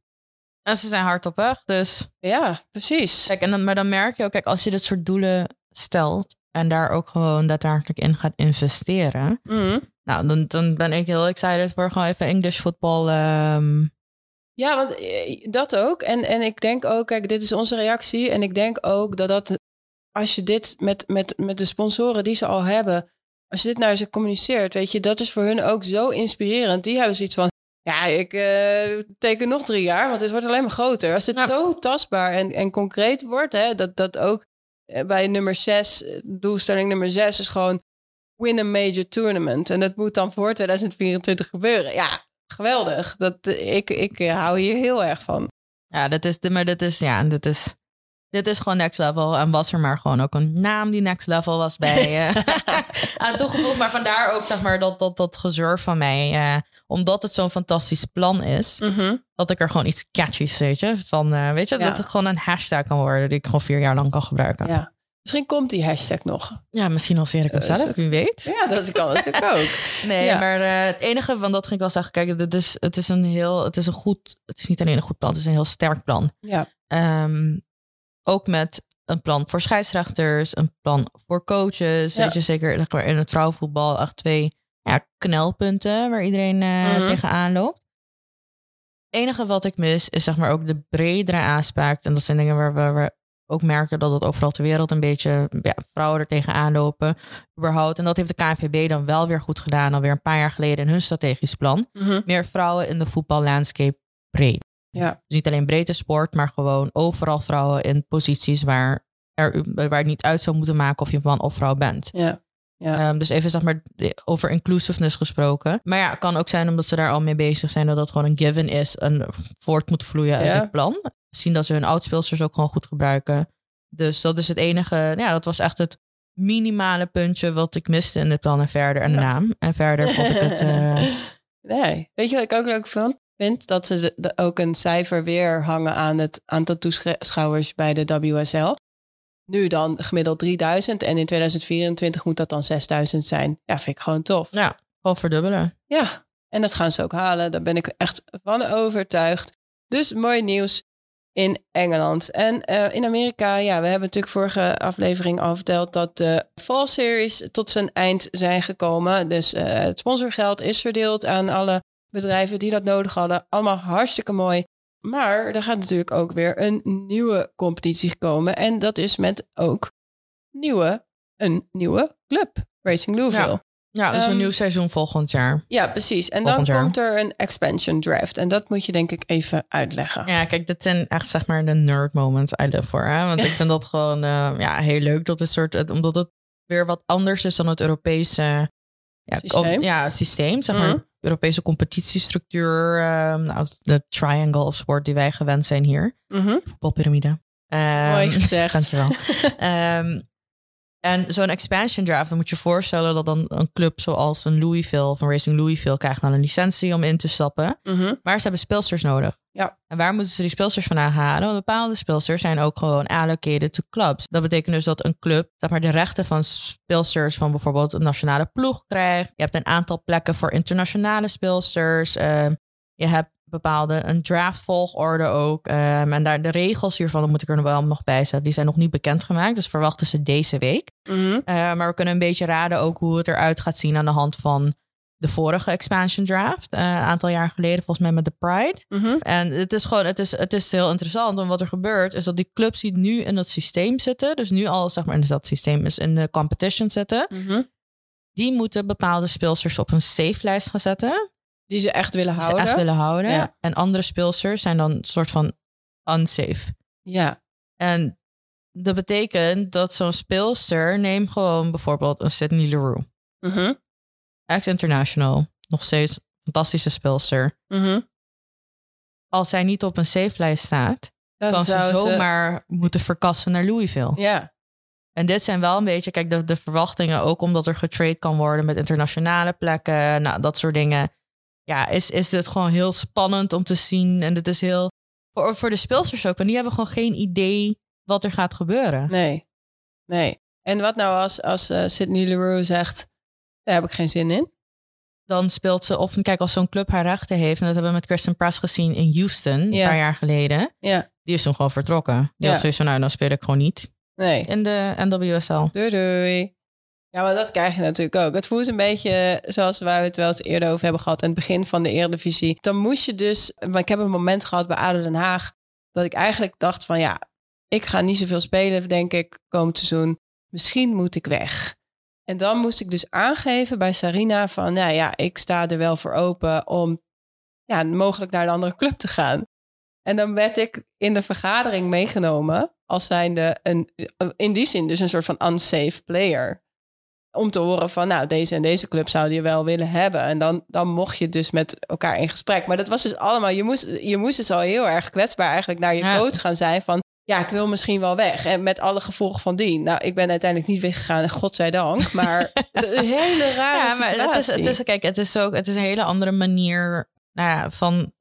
En ze zijn hard op weg, dus... Ja, precies. Kijk, en dan, maar dan merk je ook, kijk, als je dit soort doelen stelt en daar ook gewoon daadwerkelijk in gaat investeren, Mhm. nou, dan, dan ben ik heel excited voor gewoon even English voetbal. ehm, Ja, want eh, dat ook. En, en ik denk ook, kijk, dit is onze reactie. En ik denk ook dat dat, als je dit met, met, met de sponsoren die ze al hebben, als je dit naar ze communiceert, weet je, dat is voor hun ook zo inspirerend. Die hebben zoiets van, ja, ik eh, teken nog drie jaar, want dit wordt alleen maar groter. Als het Ja. zo tastbaar en, en concreet wordt, hè, dat, dat ook eh, bij nummer zes, eh, doelstelling nummer zes is gewoon win a major tournament. En dat moet dan voor 2024 gebeuren. Ja, geweldig. Dat, ik, ik hou hier heel erg van. ja, dat is, maar dit is, ja, dit is, dit is gewoon next level. En was er maar gewoon ook een naam die next level was bij eh aan toegevoegd. Maar vandaar ook, zeg maar, dat, dat, dat gezeur van mij. eh, omdat het zo'n fantastisch plan is, dat ik er gewoon iets catchies, weet je, van, eh, weet je, Ja. dat het gewoon een hashtag kan worden die ik gewoon vier jaar lang kan gebruiken. Ja. Misschien komt die hashtag nog. Ja, misschien als Erik hem zelf, wie weet. Ja, dat kan natuurlijk ook. Nee, Ja. maar het enige, want dat ging ik wel zeggen, kijk, het is, het is een heel, het is een goed, het is niet alleen een goed plan, het is een heel sterk plan. Ja. Ehm, ook met een plan voor scheidsrechters, een plan voor coaches. Ja. Weet je, zeker zeg maar, in het vrouwenvoetbal echt twee ja, knelpunten waar iedereen Mhm. tegenaan loopt. Het enige wat ik mis is zeg maar ook de bredere aspect. En dat zijn dingen waar we, we ook merken dat het overal ter wereld een beetje ja, vrouwen er tegenaan lopen. Überhaupt. En dat heeft de KNVB dan wel weer goed gedaan, alweer een paar jaar geleden in hun strategisch plan. Mhm. Meer vrouwen in de voetballandscape breed. Ja. Dus niet alleen breedte sport, maar gewoon overal vrouwen in posities waar, er, waar het niet uit zou moeten maken of je man of vrouw bent. Ja. Ja. Ehm, dus even zeg maar over inclusiveness gesproken. Maar ja, het kan ook zijn omdat ze daar al mee bezig zijn dat dat gewoon een given is en voort moet vloeien uit Ja. het plan. Zien dat ze hun oudspeelsters ook gewoon goed gebruiken. Dus dat is het enige. Ja, dat was echt het minimale puntje wat ik miste in het plan en verder en de Ja. naam. En verder vond ik het. eh, Nee. Weet je wat ik ook leuk vond? Vind? Dat ze de- de- ook een cijfer weer hangen aan het aantal toeschouwers bij de WSL. Nu dan gemiddeld 3000 en in 2024 moet dat dan 6000 zijn. Ja, vind ik gewoon tof. ja, gewoon verdubbelen. Ja, en dat gaan ze ook halen. Daar ben ik echt van overtuigd. Dus mooi nieuws in Engeland. En eh, in Amerika, ja, we hebben natuurlijk vorige aflevering al verteld dat de Fall Series tot zijn eind zijn gekomen. Dus eh, het sponsorgeld is verdeeld aan alle bedrijven die dat nodig hadden. Allemaal hartstikke mooi. Maar er gaat natuurlijk ook weer een nieuwe competitie komen. En dat is met ook nieuwe, een nieuwe club, Racing Louisville. Ja, dus een Ehm, nieuw seizoen volgend jaar. Ja, precies. En Volgend dan jaar. komt er een expansion draft. En dat moet je denk ik even uitleggen. Ja, kijk, dit zijn echt zeg maar de nerd moments I live for. Hè? Want ik vind dat gewoon eh, ja, heel leuk. Dat is soort, omdat het weer wat anders is dan het Europese ja, Systeem. ja, systeem. Zeg maar, Mhm. Europese competitiestructuur. ehm, nou, de triangle of sport die wij gewend zijn hier. Mhm. Voetbalpyramide. Ehm, Mooi gezegd. Dankjewel. Ehm, en zo'n expansion draft, dan moet je je voorstellen dat dan een club zoals een Louisville, van Racing Louisville, krijgt dan een licentie om in te stappen. Mhm. Maar ze hebben speelsters nodig. Ja. En waar moeten ze die speelsters vandaan halen? Want bepaalde speelsters zijn ook gewoon allocated to clubs. Dat betekent dus dat een club zeg maar, de rechten van speelsters van bijvoorbeeld een nationale ploeg krijgt. Je hebt een aantal plekken voor internationale speelsters. Ehm, je hebt bepaalde een draftvolgorde ook. Ehm, en daar de regels hiervan, moet ik er nog wel nog bij zetten, die zijn nog niet bekendgemaakt. Dus verwachten ze deze week. Mhm. Eh, maar we kunnen een beetje raden ook hoe het eruit gaat zien aan de hand van de vorige expansion draft. eh, een aantal jaar geleden, volgens mij met de Pride. Mhm. En het is gewoon, het is, het is heel interessant. Want wat er gebeurt, is dat die clubs die nu in dat systeem zitten, dus nu al zeg maar in dat systeem is in de competition zitten, Mhm. die moeten bepaalde speelsters op een safe lijst gaan zetten. Die ze echt willen Die ze houden. echt willen houden. Ja. En andere speelsters zijn dan een soort van unsafe. Ja. En dat betekent dat zo'n speelster neem gewoon bijvoorbeeld een Sydney Leroux. Mhm. Ex-international. Nog steeds fantastische speelster. Mhm. Als zij niet op een safe lijst staat, Dat kan ze zou ze- zomaar moeten verkassen naar Louisville. Ja. En dit zijn wel een beetje, kijk, de, de verwachtingen, ook omdat er getrade kan worden met internationale plekken, nou, dat soort dingen. Ja, is, is dit gewoon heel spannend om te zien. En dit is heel, voor, voor de speelsters ook, en die hebben gewoon geen idee wat er gaat gebeuren. Nee. Nee. En wat nou als, als eh, Sydney Leroux zegt, daar heb ik geen zin in. Dan speelt ze, of kijk, als zo'n club haar rechten heeft, en dat hebben we met Kristen Press gezien in Houston, een paar jaar geleden, Ja. die is toen gewoon vertrokken. Die Ja. zoiets van, nou, dan speel ik gewoon niet Nee. in de NWSL. Doei doei. Ja, maar dat krijg je natuurlijk ook. Het voelt een beetje zoals waar we het wel eens eerder over hebben gehad. In het begin van de Eredivisie. Dan moest je dus... Maar ik heb een moment gehad bij ADO Den Haag... dat ik eigenlijk dacht van ja... ik ga niet zoveel spelen, denk ik, komend seizoen. Misschien moet ik weg. En dan moest ik dus aangeven bij Sarina van... nou ja, ik sta er wel voor open om ja, mogelijk naar een andere club te gaan. En dan werd ik in de vergadering meegenomen als zijnde een, in die zin dus een soort van unsafe player. Om te horen van, nou, deze en deze club zouden je wel willen hebben. En dan, dan mocht je dus met elkaar in gesprek. Maar dat was dus allemaal, je moest, je moest dus al heel erg kwetsbaar eigenlijk naar je Ja. coach gaan zijn van, ja, ik wil misschien wel weg. En met alle gevolgen van die. Nou, ik ben uiteindelijk niet weggegaan, godzijdank. Maar een hele rare Ja, maar situatie. het is, het is, kijk, het is ook, het is een hele andere manier nou ja, van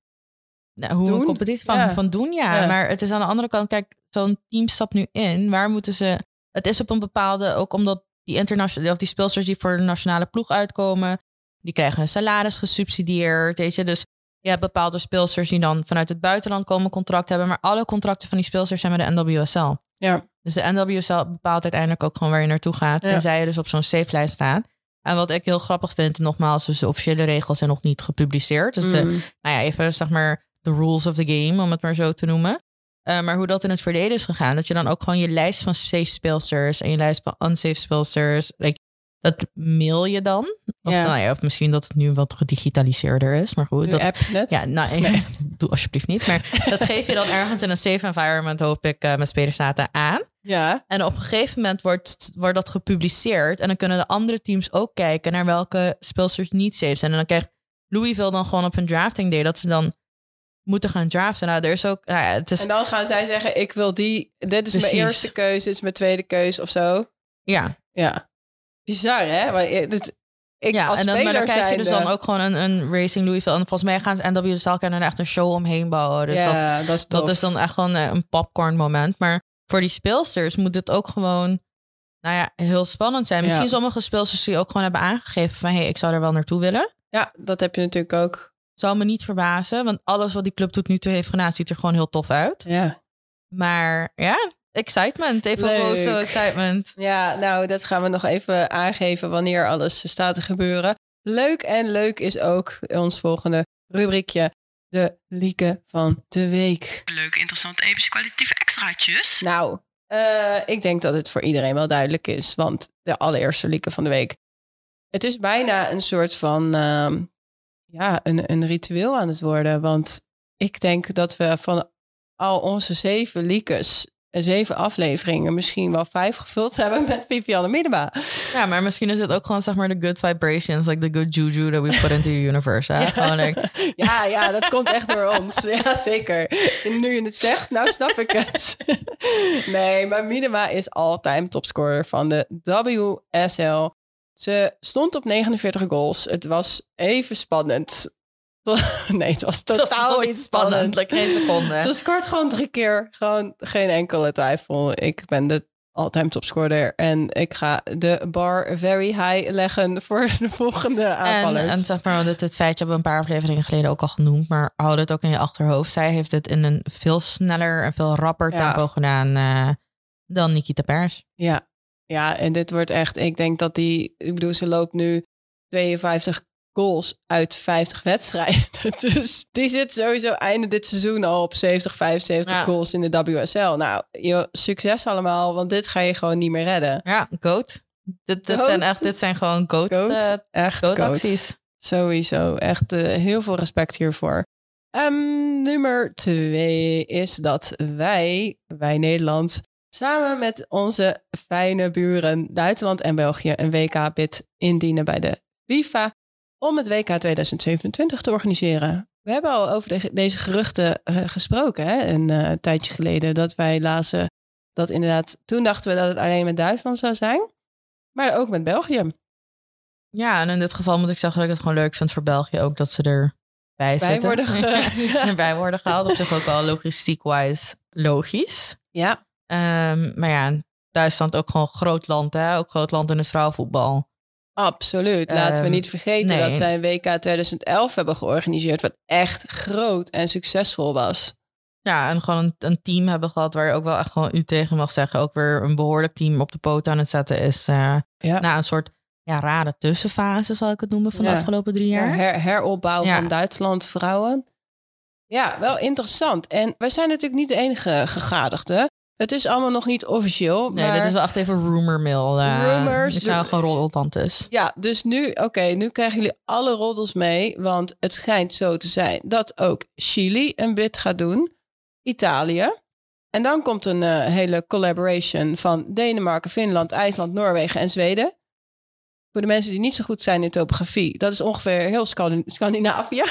nou, hoe Doen? een competitie van, Ja. van doen. Ja. Ja. maar het is aan de andere kant, kijk, zo'n team stapt nu in. Waar moeten ze? het is op een bepaalde, ook omdat die internationale, of die speelsters die voor de nationale ploeg uitkomen, die krijgen een salaris gesubsidieerd, weet je. Dus je hebt bepaalde speelsters die dan vanuit het buitenland komen contract hebben, maar alle contracten van die speelsters zijn met de NWSL. Ja. Dus de NWSL bepaalt uiteindelijk ook gewoon waar je naartoe gaat, Ja. tenzij je dus op zo'n safe lijst staat. En wat ik heel grappig vind, nogmaals, dus de officiële regels zijn nog niet gepubliceerd. Dus de, Mm. nou ja, even zeg maar de rules of the game, om het maar zo te noemen. Eh, maar hoe dat in het verleden is gegaan, dat je dan ook gewoon je lijst van safe speelsters en je lijst van unsafe speelsters, like, dat mail je dan. Of, Ja. nou ja, of misschien dat het nu wat gedigitaliseerder is, maar goed. Dat, app net. ja, nou, doe alsjeblieft niet. Maar dat geef je dan ergens in een safe environment, hoop ik, eh, met spelersdata aan. ja. En op een gegeven moment wordt, wordt dat gepubliceerd. En dan kunnen de andere teams ook kijken naar welke speelsters niet safe zijn. En dan krijgt Louisville dan gewoon op een drafting day dat ze dan moeten gaan draften. Nou, er is ook. Nou ja, het is, En dan gaan zij zeggen, ik wil die, dit is Precies. mijn eerste keuze, dit is mijn tweede keuze of zo. ja, Ja. Bizar, hè? Maar dit, ik ja als en dan, maar dan speler krijg je dus dan ook gewoon een, een Racing Louisville. En volgens mij gaan ze NWSL kunnen er echt een show omheen bouwen. Dus dat, ja, dat, is dat is dan echt gewoon eh, een popcorn moment. Maar voor die speelsters moet het ook gewoon nou ja, heel spannend zijn. Misschien Ja. sommige speelsters die ook gewoon hebben aangegeven van... hé, hey, ik zou er wel naartoe willen. Ja, dat heb je natuurlijk ook. Zou me niet verbazen, want alles wat die club tot nu toe heeft gedaan... ziet er gewoon heel tof uit. Ja. Maar ja, excitement. Even Leuk. roze excitement. Ja, nou, dat gaan we nog even aangeven wanneer alles staat te gebeuren. Leuk en leuk is ook ons volgende rubriekje. De lieken van de week. Leuke, interessante, epische, kwalitatieve extraatjes. Nou, eh, ik denk dat het voor iedereen wel duidelijk is. Want de allereerste lieken van de week. Het is bijna een soort van ehm, ja, een, een ritueel aan het worden. Want ik denk dat we van al onze zeven liekes en zeven afleveringen misschien wel vijf gevuld hebben met Vivianne Miedema. Ja, maar misschien is het ook gewoon zeg maar de good vibrations, like the good juju that we put into the universe. Hè? Gewoon like, Ja, ja, dat komt echt door ons. Ja, zeker. En nu je het zegt, nou snap ik het. Nee, maar Minima is altijd topscorer van de WSL. Ze stond op 49 goals. Het was even spannend. Nee, het was het was totaal nooit niet spannend. like geen seconde. Ze scoort gewoon drie keer. Gewoon geen enkele twijfel. Ik ben de all-time topscorer. En ik ga de bar very high leggen voor de volgende En, aanvallers. en zeg maar, dit, dit feitje hebben we een paar afleveringen geleden ook al genoemd. Maar houd het ook in je achterhoofd. Zij heeft het in een veel sneller en veel rapper Ja. tempo gedaan eh, dan Nikita Pers. Ja. Ja, en dit wordt echt... Ik denk dat die... Ik bedoel, ze loopt nu 52 goals uit 50 wedstrijden. Dus die zit sowieso einde dit seizoen al op 70, 75 Ja. goals in de WSL. Nou, joh, succes allemaal, want dit ga je gewoon niet meer redden. Ja, goat. Dit, dit, Goat. zijn, echt, dit zijn gewoon goat, Goat, eh, echt goat goat. acties. Sowieso, echt eh, heel veel respect hiervoor. Ehm, nummer twee is dat wij, wij Nederland, samen met onze fijne buren Duitsland en België een WK-bid indienen bij de FIFA om het WK 2027 te organiseren. We hebben al over de- deze geruchten eh, gesproken, hè? een eh, tijdje geleden, dat wij lazen dat inderdaad, toen dachten we dat het alleen met Duitsland zou zijn, maar ook met België. Ja, en in dit geval moet ik zeggen dat ik het gewoon leuk vind voor België ook dat ze erbij Bij zitten. worden ge- worden gehaald. Op zich ook wel logistiek-wise logisch. Ja, Ehm, maar ja, Duitsland ook gewoon groot land, hè? Ook groot land in het vrouwenvoetbal. Absoluut. Laten we Ehm, niet vergeten nee. dat zij een WK 2011 hebben georganiseerd, wat echt groot en succesvol was. Ja, en gewoon een, een team hebben gehad waar je ook wel echt gewoon u tegen mag zeggen. Ook weer een behoorlijk team op de poot aan het zetten is. eh Ja. Na een soort ja, rare tussenfase, zal ik het noemen, van de afgelopen drie jaar. Her, heropbouw van Duitsland vrouwen. Ja, wel interessant. En wij zijn natuurlijk niet de enige gegadigden. Het is allemaal nog niet officieel. Nee, maar... dit is wel echt even rumor mill. Uh, Rumors. Het zijn gewoon roltantes. Ja, dus nu, oké, nu krijgen jullie alle roddels mee. Want het schijnt zo te zijn dat ook Chili een bid gaat doen. Italië. En dan komt een eh, hele collaboration van Denemarken, Finland, IJsland, Noorwegen en Zweden. Voor de mensen die niet zo goed zijn in topografie. Dat is ongeveer heel Scandi- Scandinavië.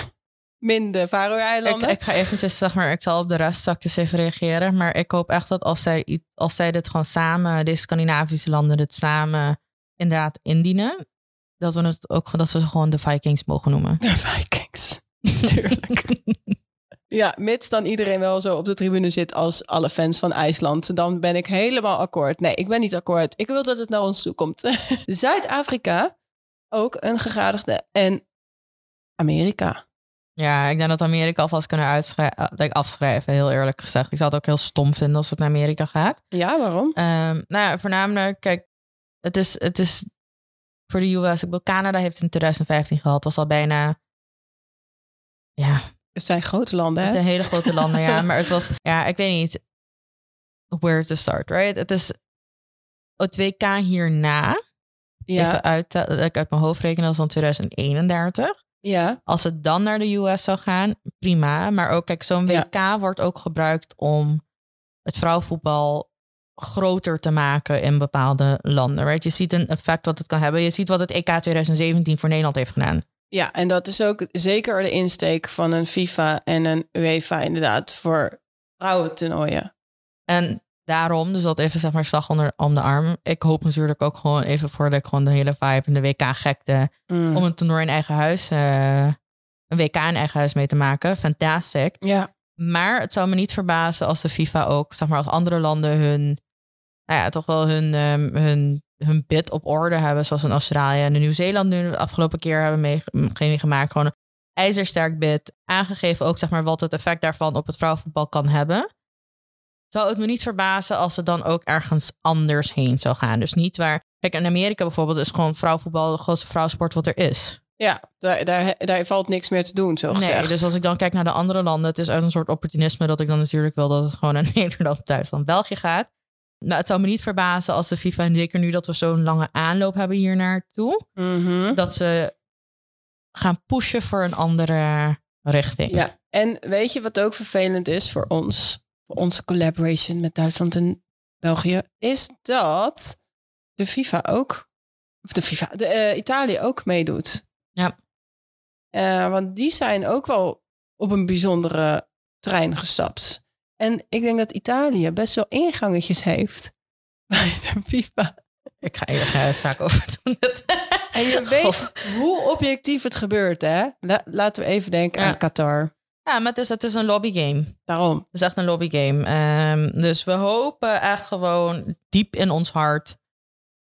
Min de Ik, Faroe-eilanden. ik ga eventjes, zeg maar, ik zal op de rest straks even reageren. Maar ik hoop echt dat als zij, als zij dit gewoon samen, de Scandinavische landen, dit samen inderdaad indienen. Dat we het ook dat we ze gewoon de Vikings mogen noemen. De Vikings. Natuurlijk. Ja, mits dan iedereen wel zo op de tribune zit als alle fans van IJsland. Dan ben ik helemaal akkoord. Nee, ik ben niet akkoord. Ik wil dat het naar ons toe komt. Zuid-Afrika, ook een gegadigde. En Amerika. Ja, ik denk dat Amerika alvast kunnen uitschrijven, afschrijven, heel eerlijk gezegd. Ik zou het ook heel stom vinden als het naar Amerika gaat. Ja, waarom? Um, nou ja, voornamelijk, kijk, het is, het is voor de US. Ik bedoel, Canada heeft in 2015 gehad. was al bijna, ja. Het zijn grote landen, hè? Het zijn hele grote landen, ja. Maar het was, ja, ik weet niet where to start, right? Het is het WK hierna. Ja. Even uit, dat ik uit mijn hoofd reken, dat is dan 2031. Ja. Als het dan naar de US zou gaan, prima. Maar ook, kijk, zo'n WK wordt ook gebruikt om het vrouwenvoetbal groter te maken in bepaalde landen. Right? Je ziet een effect wat het kan hebben. Je ziet wat het EK 2017 voor Nederland heeft gedaan. Ja, en dat is ook zeker de insteek van een FIFA en een UEFA inderdaad voor vrouwentoernooien. En daarom, dus dat even zeg maar slag onder om de arm. Ik hoop natuurlijk ook gewoon even voor de, gewoon de hele vibe en de WK-gekte mm. om een toernooi in eigen huis, uh, een WK in eigen huis mee te maken. Fantastic. Ja. Maar het zou me niet verbazen als de FIFA ook, zeg maar, als andere landen hun, nou ja, toch wel hun, um, hun, hun bid op orde hebben, zoals in Australië en Nieuw-Zeeland nu de afgelopen keer hebben meegemaakt. Gewoon een ijzersterk bid, aangegeven ook, zeg maar, wat het effect daarvan op het vrouwenvoetbal kan hebben zou het me niet verbazen als het dan ook ergens anders heen zou gaan. Dus niet waar. Kijk, in Amerika bijvoorbeeld is gewoon vrouwenvoetbal de grootste vrouwensport wat er is. Ja, daar, daar, daar valt niks meer te doen, zo gezegd. Nee, dus als ik dan kijk naar de andere landen, het is uit een soort opportunisme dat ik dan natuurlijk wil dat het gewoon naar Nederland, Duitsland, België gaat. Maar het zou me niet verbazen als de FIFA, en zeker nu dat we zo'n lange aanloop hebben hier naartoe, mm dat ze gaan pushen voor een andere richting. Ja, en weet je wat ook vervelend is voor ons? Onze collaboration met Duitsland en België, is dat de FIFA ook, of de FIFA, de uh, Italië ook meedoet. Ja. Uh, want die zijn ook wel op een bijzondere trein gestapt. En ik denk dat Italië best wel ingangetjes heeft bij de FIFA. Ik ga hier het vaak over doen. En je weet hoe objectief het gebeurt, hè? laten we even denken aan Qatar. Ja, maar het is, het is een lobbygame. Daarom. Het is echt een lobbygame. Um, dus we hopen echt gewoon diep in ons hart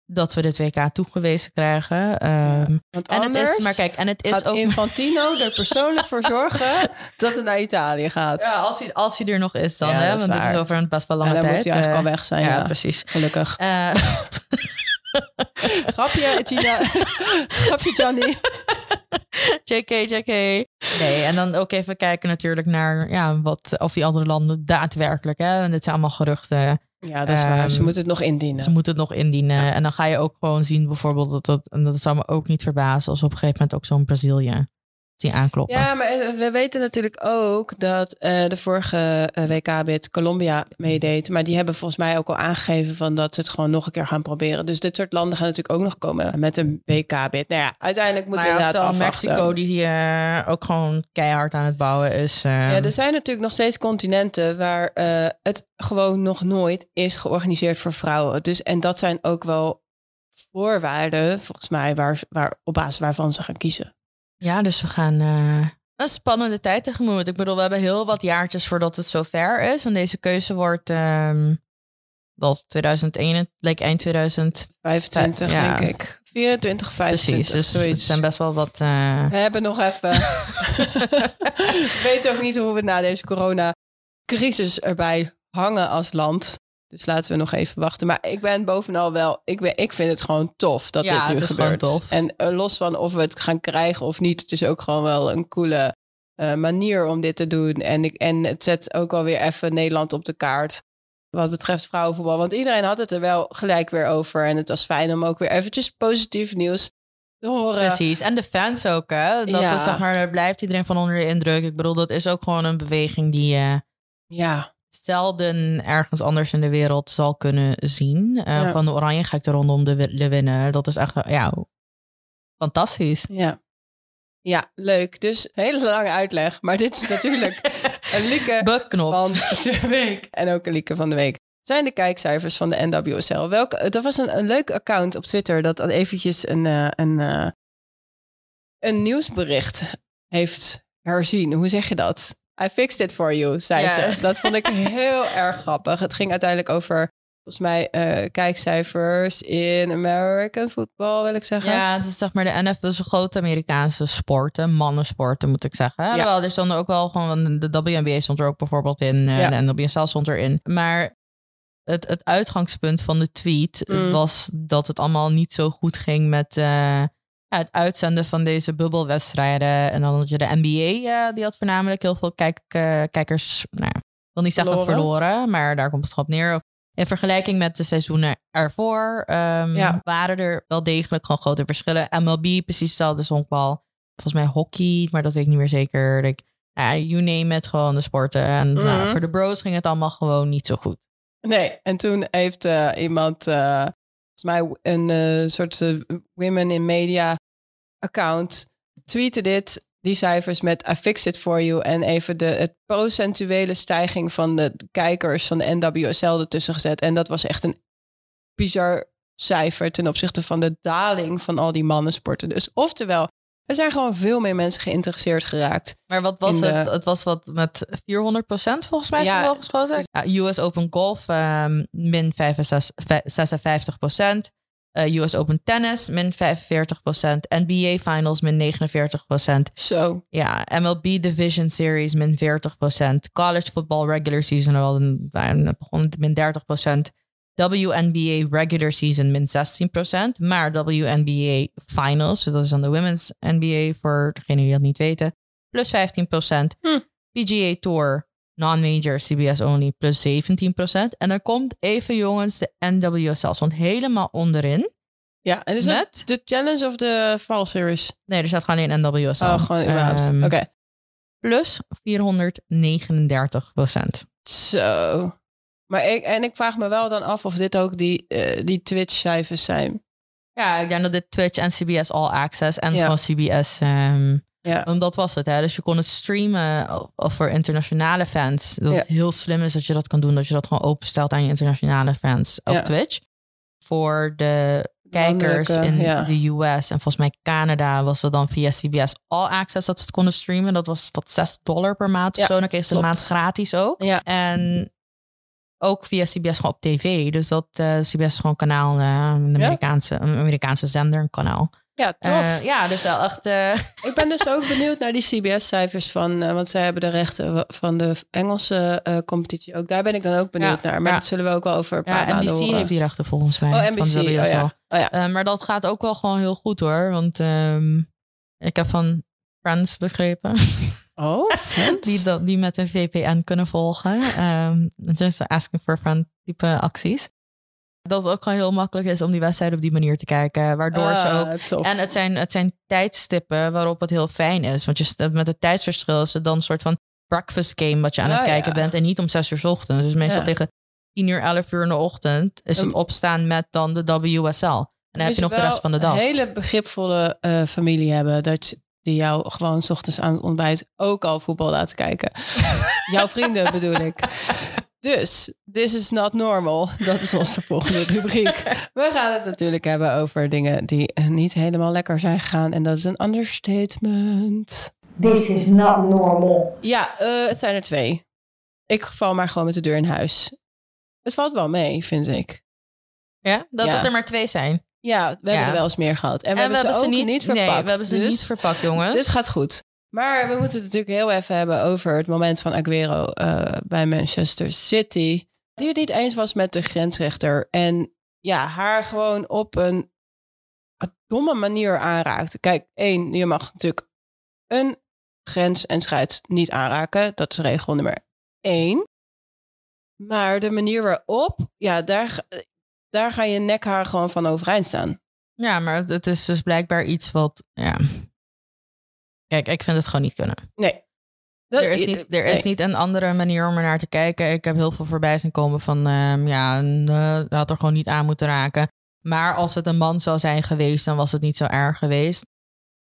dat we dit WK toegewezen krijgen. Um, ja, en het is, maar kijk, en het is ook Infantino er persoonlijk voor zorgen dat het naar Italië gaat. Ja, als hij, als hij er nog is dan, ja, hè? Want het is over een best wel lange ja, dan tijd. moet hij eigenlijk uh, al weg zijn. Ja, precies. Gelukkig. Uh, Grapje, Gina. Grapje, Johnny. JK, JK. Nee, en dan ook even kijken natuurlijk naar ja, wat, of die andere landen daadwerkelijk, hè, en dit zijn allemaal geruchten. Ja, dat is um, waar. Ze ehm, moeten het nog indienen. Ze moeten het nog indienen. En dan ga je ook gewoon zien bijvoorbeeld dat dat, en dat zou me ook niet verbazen als op een gegeven moment ook zo'n Brazilië die aankloppen. Ja, maar eh, we weten natuurlijk ook dat uh, de vorige uh, WK-bid Colombia meedeed. Maar die hebben volgens mij ook al aangegeven van dat ze het gewoon nog een keer gaan proberen. Dus dit soort landen gaan natuurlijk ook nog komen met een WK-bid. Nou ja, uiteindelijk moeten we inderdaad afwachten. Mexico die ook gewoon keihard aan het bouwen is. Ja, er zijn natuurlijk nog steeds continenten waar het gewoon nog nooit is georganiseerd voor vrouwen. Dus, en dat zijn ook wel voorwaarden, volgens mij, waar, waar, op basis waarvan ze gaan kiezen. Ja, dus we gaan uh, een spannende tijd tegemoet. Ik bedoel, we hebben heel wat jaartjes voordat het zover is. Want deze keuze wordt um, wel 2001, like eind 2025, ja. denk ik. 24, 25. Precies, dus het zijn best wel wat... Uh... We hebben nog even... we weten ook niet hoe we na deze corona-crisis erbij hangen als land. Dus laten we nog even wachten. Maar ik ben bovenal wel, ik, ben, ik vind het gewoon tof dat ja, dit nu het gebeurt. Tof. En uh, los van of we het gaan krijgen of niet, het is ook gewoon wel een coole uh, manier om dit te doen. En, ik, en het zet ook alweer even Nederland op de kaart. Wat betreft vrouwenvoetbal. Want iedereen had het er wel gelijk weer over. En het was fijn om ook weer eventjes positief nieuws te horen. Precies. En de fans ook, hè? Dat ja. is, zeg maar, daar blijft iedereen van onder de indruk. Ik bedoel, dat is ook gewoon een beweging die. Uh, ja zelden ergens anders in de wereld zal kunnen zien. Uh, ja. Van de oranje gekte rondom de, de winnen. Dat is echt ja, fantastisch. Ja. Ja, leuk. Dus hele lange uitleg. Maar dit is natuurlijk een lieke Beknop. van de week. En ook een lieke van de week. Zijn de kijkcijfers van de NWSL? Welke, er was een, een leuk account op Twitter dat eventjes een, uh, een, uh, een nieuwsbericht heeft herzien. Hoe zeg je dat? I fixed it for you, zei ze. Dat vond ik heel erg grappig. Het ging uiteindelijk over, volgens mij, eh, kijkcijfers in American football, wil ik zeggen. Ja, het is zeg maar de NFL is een grote Amerikaanse sporten, mannensporten moet ik zeggen. Ja. Wel, er stond ook wel gewoon, de WNBA stond er ook bijvoorbeeld in, eh, Ja. de NWSL stond erin. Maar het, het uitgangspunt van de tweet Mm. was dat het allemaal niet zo goed ging met eh, ja, het uitzenden van deze bubbelwedstrijden. En dan had je de NBA, eh, die had voornamelijk heel veel kijk, eh, kijkers, nou, wil niet zeggen Verloren. verloren, maar daar komt het op neer. In vergelijking met de seizoenen ervoor ehm, Ja. waren er wel degelijk gewoon grote verschillen. MLB, precies hetzelfde, is honkbal. Volgens mij hockey, maar dat weet ik niet meer zeker. Ik, ja, you name it, gewoon de sporten. En nou, Mhm. voor de bros ging het allemaal gewoon niet zo goed. Nee, en toen heeft eh, iemand, volgens mij een eh, soort eh, Women in Media account, tweette dit, die cijfers met I fixed it for you. En even de het procentuele stijging van de kijkers van de NWSL ertussen gezet. En dat was echt een bizar cijfer ten opzichte van de daling van al die mannensporten. Dus oftewel, er zijn gewoon veel meer mensen geïnteresseerd geraakt. Maar wat was de- het? Het was wat met 400% volgens mij Ja. geschoten. Ja, US Open Golf ehm, min 65, 56%. Eh, US Open Tennis min 45%. NBA Finals min 49%. Zo. Ja, MLB Division Series min 40%. College Football Regular Season wel een, begon min 30%. WNBA Regular Season min 16%. Maar WNBA Finals, dus dat is dan de Women's NBA voor degenen die dat niet weten, plus 15%. Hm. PGA Tour non-major CBS only plus 17%. En dan komt even jongens de NWSL stond helemaal onderin. Ja, en is dat Met? de challenge of de fall series? Nee, er staat gewoon in NWSL. Oh, gewoon überhaupt. Ehm, Oké. plus 439 procent. Zo. Maar ik, en ik vraag me wel dan af of dit ook die, eh, die Twitch-cijfers zijn. Ja, ik denk dat dit Twitch en CBS All Access en Ja. gewoon CBS. ehm Ja. Want dat was het, hè. Dus je kon het streamen of voor internationale fans. Dat Ja. het heel slim is dat je dat kan doen. Dat je dat gewoon openstelt aan je internationale fans op Ja. Twitch. Voor de kijkers in de US en volgens mij Canada was dat dan via CBS All Access dat ze het konden streamen. Dat was wat 6 dollar per maand of zo. Dan kreeg ze een klopt. maand gratis ook. Ja. En ook via CBS gewoon op tv. Dus dat eh, CBS gewoon kanaal, eh, een, Amerikaanse, een Amerikaanse zender, een kanaal. Ja, tof. Eh, ja, dus wel echt... ik ben dus ook benieuwd naar die CBS-cijfers van... want zij hebben de rechten van de Engelse competitie ook. Daar ben ik dan ook benieuwd Ja, naar. Maar ja. dat zullen we ook wel over een paar Ja, NBC horen. heeft die rechten volgens mij. Oh, van NBC. Oh, WSL. ja. Oh, ja. Eh, maar dat gaat ook wel gewoon heel goed hoor. Want ehm, ik heb van Friends begrepen. Oh, die, dat, die met een VPN kunnen volgen. Ehm just asking for friend type acties. Dat het ook gewoon heel makkelijk is om die wedstrijd op die manier te kijken. Waardoor ze Ah, ook tof. en het zijn, het zijn tijdstippen waarop het heel fijn is. Want je met het tijdsverschil is het dan een soort van breakfast game wat je aan het Ah, kijken ja. bent. En niet om zes uur 's ochtends. Dus meestal Ja. tegen 10 uur, 11 uur in de ochtend is het Um, opstaan met dan de WSL. En dan heb je nog de rest van de dag. Een hele begripvolle eh, familie hebben. Dat die jou gewoon 's ochtends aan het ontbijt ook al voetbal laten kijken. Jouw vrienden bedoel ik. Dus, this is not normal. Dat is onze volgende rubriek. We gaan het natuurlijk hebben over dingen die niet helemaal lekker zijn gegaan. En dat is een understatement. This is not normal. Ja, eh, het zijn er twee. Ik val maar gewoon met de deur in huis. Het valt wel mee, vind ik. Ja? Dat, Ja. dat er maar twee zijn. Ja, we hebben er wel eens meer gehad. En we, en hebben, ze ook niet, Nee, verpakt. we hebben ze dus niet verpakt, jongens. Dit gaat goed. Maar we moeten het natuurlijk heel even hebben over het moment van Aguero eh, bij Manchester City. Die het niet eens was met de grensrechter. En ja, haar gewoon op een domme manier aanraakte. Kijk, één, je mag natuurlijk een grens en scheid niet aanraken. Dat is regel nummer één. Maar de manier waarop, ja, daar, daar ga je nekhaar gewoon van overeind staan. Ja, maar het, is dus blijkbaar iets wat... Ja. Kijk, ik vind het gewoon niet kunnen. Nee. Dat- er is, niet, er is nee. niet een andere manier om er naar te kijken. Ik heb heel veel voorbij zien komen van... ehm, ja, nee, dat had er gewoon niet aan moeten raken. Maar als het een man zou zijn geweest... dan was het niet zo erg geweest.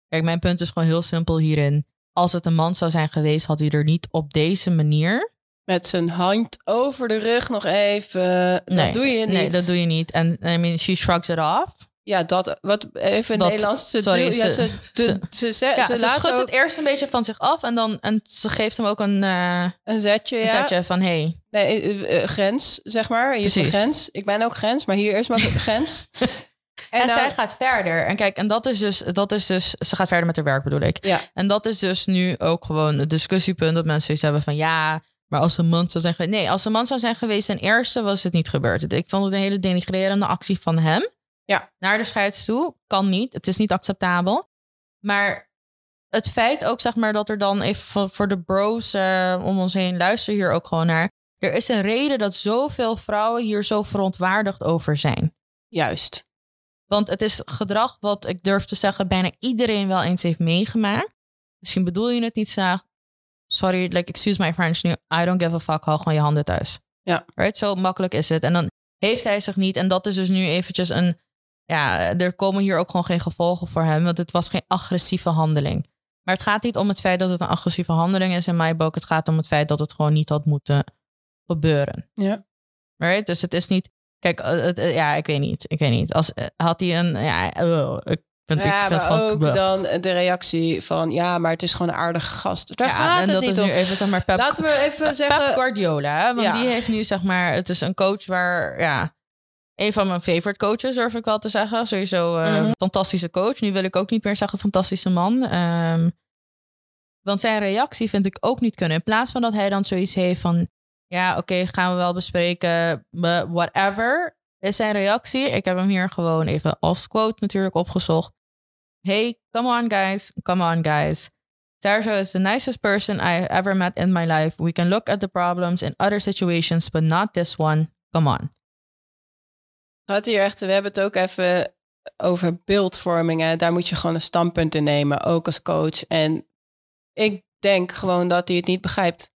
Kijk, mijn punt is gewoon heel simpel hierin. Als het een man zou zijn geweest... had hij er niet op deze manier... Met zijn hand over de rug nog even. Nee, dat doe je niet. Nee, dat doe je niet. En I mean, she shrugs it off. Ja, dat. Wat even Dat- Nederlands. Ze, sorry, ja, ze- ze, ze- ze, ze, ze, Ja, ze ze, laat schudt ook het eerst een beetje van zich af en dan en ze geeft hem ook een, eh een zetje. een Ja. zetje van hey. Nee, eh, eh, grens, zeg maar. Je is een Precies. grens. Ik ben ook grens, maar hier is maar grens. En, nou- zij gaat verder. En kijk, en dat is dus, dat is dus, ze gaat verder met haar werk bedoel ik. Ja. En dat is dus nu ook gewoon het discussiepunt dat mensen zoiets hebben van ja, maar als een man zou zijn geweest. Nee, als een man zou zijn geweest ten eerste was het niet gebeurd. Ik vond het een hele denigrerende actie van hem. Ja. Naar de scheids toe. Kan niet. Het is niet acceptabel. Maar het feit ook, zeg maar, dat er dan even voor, de bros eh, om ons heen luister hier ook gewoon naar. Er is een reden dat zoveel vrouwen hier zo verontwaardigd over zijn. Juist. Want het is gedrag wat ik durf te zeggen bijna iedereen wel eens heeft meegemaakt. Misschien bedoel je het niet. Sorry, like, excuse my French nu. I don't give a fuck. Hou gewoon je handen thuis. Ja. Right? Zo makkelijk is het. En dan heeft hij zich niet. En dat is dus nu eventjes een... Ja, er komen hier ook gewoon geen gevolgen voor hem. Want het was geen agressieve handeling. Maar het gaat niet om het feit dat het een agressieve handeling is in mijn boek. Het gaat om het feit dat het gewoon niet had moeten gebeuren. Ja. Right? Dus het is niet... Kijk, eh, het- eh, ja, ik weet niet. Ik weet niet. Als, eh, had hij een... Ja, ik vind, ik ja, vind het maar ook dan de reactie van... Ja, maar het is gewoon een aardige gast. Daar ja, gaat en het dat niet is om. nu even, zeg maar, Pep, Laten we even Pep zeggen... Guardiola. Want Ja. die heeft nu, zeg maar... Het is een coach waar... Ja, een van mijn favorite coaches, durf ik wel te zeggen. Sowieso Mhm. fantastische coach. Nu wil ik ook niet meer zeggen fantastische man. Ehm, want zijn reactie vind ik ook niet kunnen. In plaats van dat hij dan zoiets heeft van... Ja, oké, gaan we wel bespreken. Whatever. Is zijn reactie. Ik heb hem hier gewoon even als quote natuurlijk opgezocht. Hey, come on guys. Come on guys. Sergio is the nicest person I ever met in my life. We can look at the problems in other situations, but not this one. Come on. Gaat hier echt, we hebben het ook even over beeldvorming. Hè. Daar moet je gewoon een standpunt in nemen, ook als coach. En ik denk gewoon dat hij het niet begrijpt.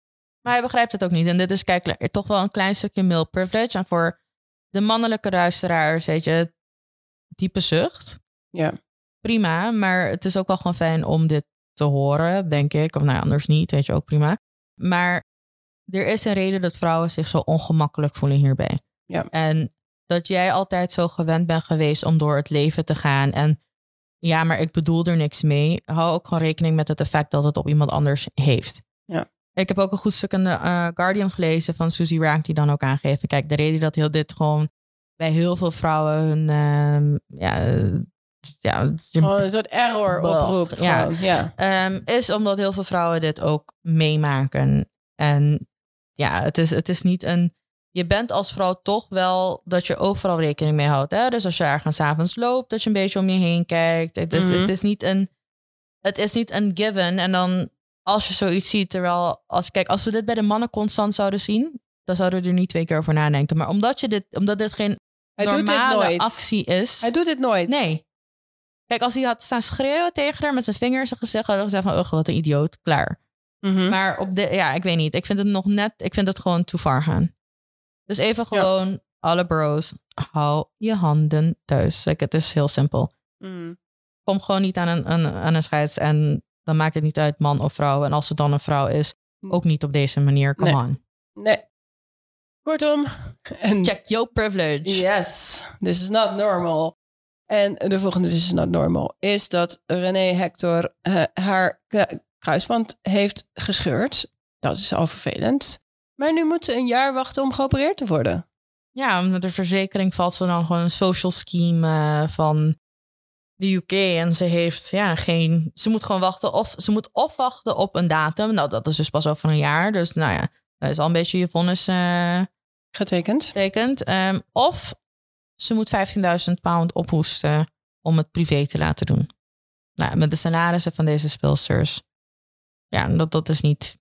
Maar hij begrijpt het ook niet. En dit is kijk, toch wel een klein stukje male privilege. En voor de mannelijke luisteraars, weet je, diepe zucht. Ja. Prima, maar het is ook wel gewoon fijn om dit te horen, denk ik. Of nou ja, anders niet, weet je, ook prima. Maar er is een reden dat vrouwen zich zo ongemakkelijk voelen hierbij. Ja. En dat jij altijd zo gewend bent geweest om door het leven te gaan. En ja, maar ik bedoel er niks mee. Hou ook gewoon rekening met het effect dat het op iemand anders heeft. Ja. Ik heb ook een goed stuk in de eh, Guardian gelezen van Susie Rank, die dan ook aangeeft. Kijk, de reden dat heel dit gewoon bij heel veel vrouwen hun. ehm, ja, ja, een soort error oproept. ja. Gewoon. Ja. Ehm, is omdat heel veel vrouwen dit ook meemaken. En ja, het is, het is niet een. Je bent als vrouw toch wel dat je overal rekening mee houdt. Hè? Dus als je ergens avonds loopt, dat je een beetje om je heen kijkt. Het is, Mhm. het is niet een. Het is niet een given. En dan als je zoiets ziet, terwijl als kijk, als we dit bij de mannen constant zouden zien, dan zouden we er niet twee keer over nadenken. Maar omdat je dit, omdat dit geen Hij doet dit normale nooit. actie is. Hij doet dit nooit. Nee. Kijk, als hij had staan schreeuwen tegen haar met zijn vingers in zijn gezicht, had hij gezegd van, ugh, wat een idioot, klaar. Mhm. Maar op de, ja, ik weet niet. Ik vind het nog net, ik vind het gewoon too far gaan. Dus even gewoon, alle bros, hou je handen thuis. Like, het is heel simpel. Mhm. Kom gewoon niet aan een, aan, aan een scheids en dan maakt het niet uit man of vrouw. En als het dan een vrouw is, ook niet op deze manier. Come Nee. on. Nee. Kortom. En Check your privilege. Yes, this is not normal. En de volgende is not normal is dat René Hector eh, haar kruisband heeft gescheurd. Dat is al vervelend. Maar nu moet ze een jaar wachten om geopereerd te worden. Ja, met de verzekering valt ze dan gewoon een social scheme eh, van de UK. En ze heeft ja, geen. Ze moet gewoon wachten. Of ze moet of wachten op een datum. Nou, dat is dus pas over een jaar. Dus nou ja, dat is al een beetje je vonnis eh Getekend. getekend. Ehm, of ze moet 15.000 pound ophoesten om het privé te laten doen. Nou, met de salarissen van deze speelsters. Ja, dat, dat is niet.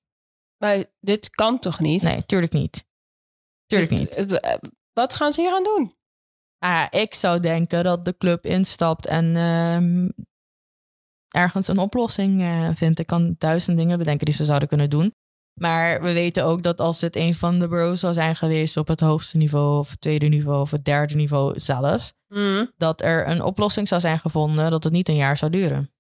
Maar dit kan toch niet? Nee, tuurlijk niet. Tuurlijk niet. Eh, Wat gaan ze hier aan doen? Ah, ik zou denken dat de club instapt en ehm, ergens een oplossing eh, vindt. Ik kan duizend dingen bedenken die ze zouden kunnen doen. Maar we weten ook dat als dit een van de bros zou zijn geweest op het hoogste niveau, of het tweede niveau, of het derde niveau zelfs, dat er een oplossing zou zijn gevonden dat het niet een jaar zou duren.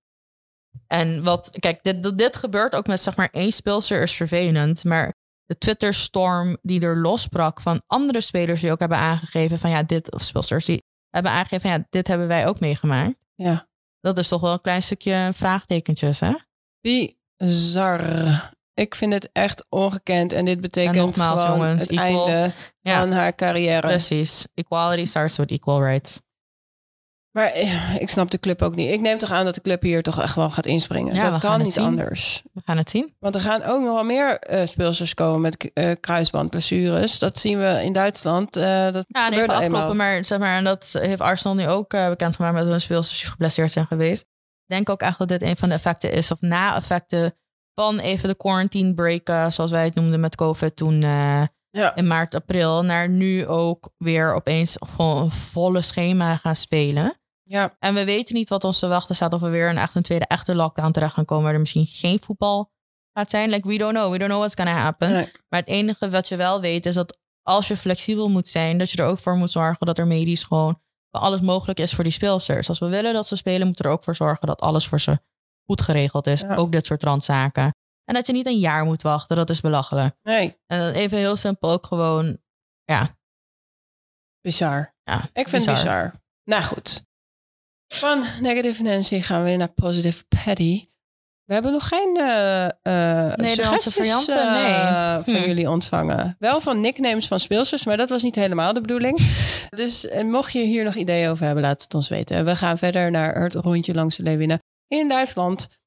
En wat, kijk, dit, dit gebeurt ook met zeg maar één speelster is vervelend, maar de Twitter-storm die er losbrak van andere spelers die ook hebben aangegeven van ja, dit, of speelsters die hebben aangegeven, ja, dit hebben wij ook meegemaakt. Ja. Dat is toch wel een klein stukje vraagtekentjes, hè? Bizar. Ik vind het echt ongekend. En dit betekent En nogmaals, gewoon jongens, het equal- einde Ja. van haar carrière. Precies. Equality starts with equal rights. Maar eh, ik snap de club ook niet. Ik neem toch aan dat de club hier toch echt wel gaat inspringen. Ja, dat kan niet zien. anders. We gaan het zien. Want er gaan ook nog wel meer eh speelsters komen met eh, kruisbandblessures. Dat zien we in Duitsland. eh dat Ja, gebeurde maar, zeg maar, en dat heeft Arsenal nu ook bekendgemaakt met hun speelsters die geblesseerd zijn geweest. Ik denk ook echt dat dit een van de effecten is, of na-effecten van even de quarantine break, zoals wij het noemden met COVID toen eh, Ja. in maart, april, naar nu ook weer opeens gewoon een volle schema gaan spelen. Ja, En we weten niet wat ons te wachten staat, of we weer een echt een tweede echte lockdown terecht gaan komen, waar er misschien geen voetbal gaat zijn. Like, we don't know. We don't know what's gonna happen. nee. Maar het enige wat je wel weet is dat als je flexibel moet zijn, dat je er ook voor moet zorgen dat er medisch gewoon alles mogelijk is voor die speelsters. Als we willen dat ze spelen, moeten we er ook voor zorgen dat alles voor ze goed geregeld is. Ja. Ook dit soort randzaken. En dat je niet een jaar moet wachten, dat is belachelijk. nee, En dan even heel simpel ook gewoon, ja, bizar. ja Ik vind het bizar. Nou goed. Van negative Nancy gaan we weer naar positive Paddy. We hebben nog geen Nederlandse suggesties, varianten, nee. eh, van Hm. jullie ontvangen. Wel van nicknames van speelsters, maar dat was niet helemaal de bedoeling. Dus eh, mocht je hier nog ideeën over hebben, laat het ons weten. We gaan verder naar het rondje langs de Leeuwinnen. In Duitsland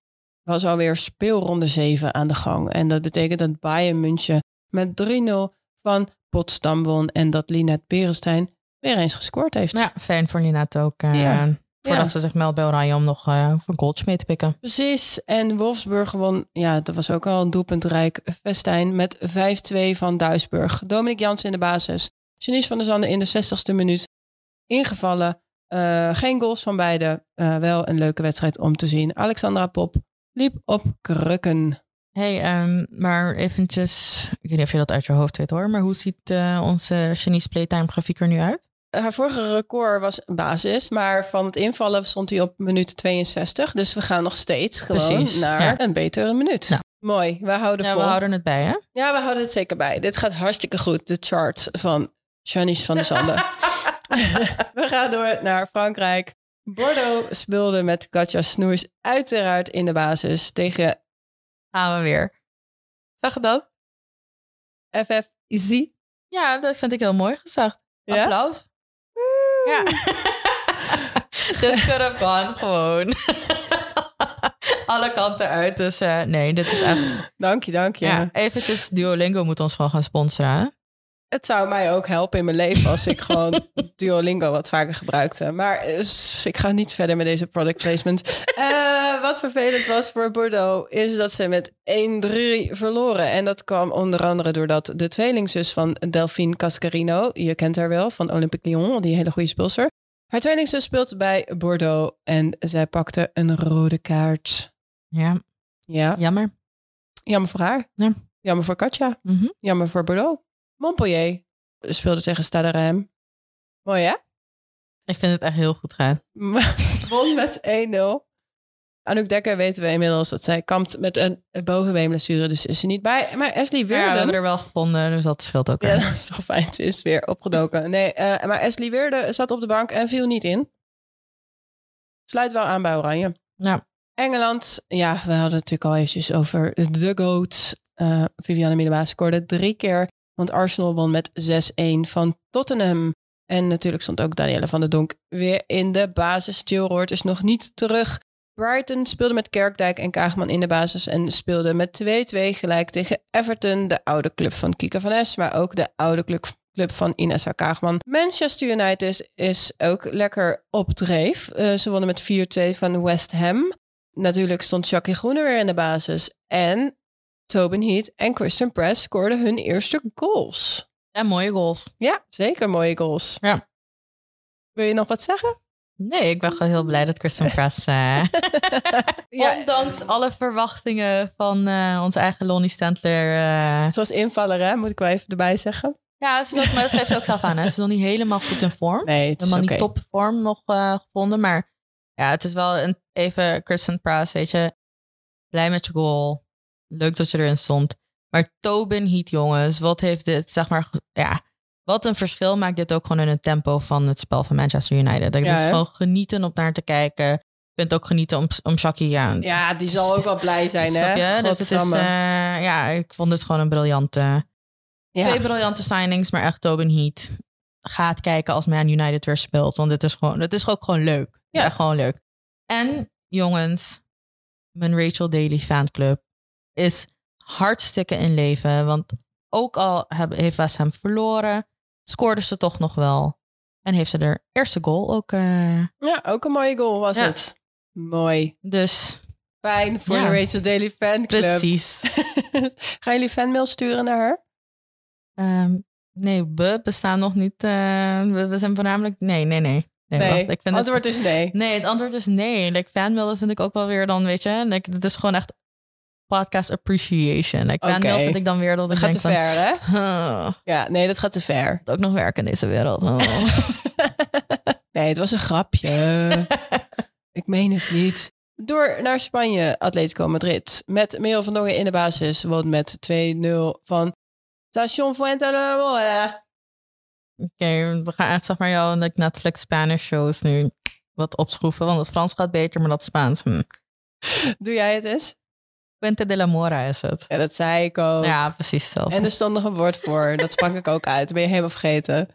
was alweer speelronde 7 aan de gang. En dat betekent dat Bayern München met 3-0 van Potsdam won. En dat Linette Berenstein weer eens gescoord heeft. Ja, fijn voor Linette ook. eh, Ja. Voordat Ja. ze zich meldt bij Oranje om nog eh een goaltje mee te pikken. Precies. En Wolfsburg won, ja, dat was ook al een doelpuntrijk festijn met 5-2 van Duisburg. Dominic Jansen in de basis. Janice van der Zanden in de 60ste minuut ingevallen. Eh, geen goals van beide. Eh, wel een leuke wedstrijd om te zien. Alexandra Pop liep op krukken. Hey, ehm, maar eventjes, ik weet niet of je dat uit je hoofd weet hoor, maar hoe ziet eh, onze Chinese Playtime grafiek er nu uit? Haar vorige record was basis, maar van het invallen stond hij op minuut 62. Dus we gaan nog steeds gewoon Precies, naar ja. een betere minuut. Mooi, we houden Ja, vol. we houden het bij hè? Ja, we houden het zeker bij. Dit gaat hartstikke goed, de chart van Janice van der Zanden. we gaan door naar Frankrijk. Bordeaux speelde met Katja Snoers uiteraard in de basis tegen... Gaan we weer. Zag je dat? FF Easy. Ja, dat vind ik heel mooi gezegd. Ja? Applaus. Ja. This could have gone gewoon. Alle kanten uit. Dus eh, nee, dit is echt... Dank je, dank je. Ja. eventjes Duolingo moet ons gewoon gaan sponsoren. Het zou mij ook helpen in mijn leven als ik gewoon Duolingo wat vaker gebruikte. Maar eh, ik ga niet verder met deze product placement. Eh, wat vervelend was voor Bordeaux is dat ze met 1-3 verloren. En dat kwam onder andere doordat de tweelingzus van Delphine Cascarino, je kent haar wel, van Olympique Lyon, die hele goede speelster. Haar tweelingzus speelt bij Bordeaux en zij pakte een rode kaart. Ja, Ja, jammer. jammer voor haar. Ja. Jammer voor Katja. Mhm. Jammer voor Bordeaux. Montpellier speelde tegen Stade Reims. Mooi hè? Ik vind het echt heel goed gaan. Won met 1-0. Anouk Dekker weten we inmiddels dat zij kampt met een bovenbeenblessure. Dus is ze niet bij. Maar Ashley Ja, we hebben er wel gevonden, dus dat scheelt ook. Ja, dat is toch fijn. Ze is weer opgedoken. Nee, eh, maar Ashley Weerden zat op de bank en viel niet in. Sluit wel aan bij Oranje. Ja. Engeland, ja, we hadden het natuurlijk al eventjes over de GOAT. Eh Viviane Miedema scoorde drie keer, want Arsenal won met 6-1 van Tottenham. En natuurlijk stond ook Danielle van der Donk weer in de basis. Chilroord is nog niet terug. Brighton speelde met Kerkdijk en Kaagman in de basis en speelde met 2-2 gelijk tegen Everton, de oude club van Kika van Es, maar ook de oude club, van Inessa Kaagman. Manchester United is ook lekker op dreef. Eh, ze wonnen met 4-2 van West Ham. Natuurlijk stond Jackie Groene weer in de basis. En Tobin Heat en Christian Press scoorden hun eerste goals. En mooie goals. Ja, zeker mooie goals. Ja. Wil je nog wat zeggen? Nee, ik ben gewoon heel blij dat Kristen Press... eh, Ja, Ondanks alle verwachtingen van eh onze eigen Lonnie Stentler... eh, zoals invaller, hè? moet ik wel even erbij zeggen. ja, ze is ook, maar dat geeft ze ook zelf aan. Hè. Ze is nog niet helemaal goed in vorm. Nee, het is helemaal oké. niet topvorm nog gevonden. Maar ja, het is wel een, even Kristen Press, weet je. Blij met je goal. Leuk dat je erin stond. Maar Tobin Heat, jongens. Wat heeft dit, zeg maar, ja... wat een verschil maakt dit ook gewoon in het tempo van het spel van Manchester United. Dat Ja, is hè? gewoon genieten om naar te kijken. Ik vind het ook genieten om, om Shaki. Ja, Ja, die zal ook wel blij zijn, hè? je? Dus het is, eh, ja, ik vond het gewoon een briljante, ja. twee briljante signings, maar echt Tobin Heat. Gaat kijken als Man United weer speelt, want het is gewoon, het is ook gewoon leuk. Ja. Ja, gewoon leuk. En jongens, mijn Rachel Daily fanclub is hartstikke in leven, want ook al heeft West Ham verloren, scoorde ze toch nog wel. En heeft ze haar eerste goal ook. eh, ja, ook een mooie goal was Ja. het. Mooi. dus Fijn voor Ja. de Rachel Daily fanclub. precies. Gaan jullie fanmail sturen naar haar? Ehm, nee, we bestaan nog niet. eh, we, we zijn voornamelijk. Nee, nee, nee. Nee, wacht, ik vind het- antwoord is nee. Nee, het antwoord is nee. Like, fanmail, dat vind ik ook wel weer dan, weet je. Like, het is gewoon echt podcast appreciation. Fanmail Oké. vind ik dan weer dat Dat ik gaat denk te van... ver, hè? "Huh, Ja, nee, dat gaat te ver. ook nog werken in deze wereld. Oh. nee, het was een grapje. ik meen het niet. Door naar Spanje, Atletico Madrid. Met Merel van Dongen in de basis. Woont met 2-0 van Station Fuentelamora. Oké, we gaan echt zeg maar jouw Netflix Spanish shows nu wat opschroeven. Want het Frans gaat beter, maar dat Spaans... Hm. Doe jij het eens? Puente de la Mora is het. Ja, dat zei ik ook. Ja, precies hetzelfde. En er stond nog een woord voor. Dat sprak ik ook uit. Dat ben je helemaal vergeten.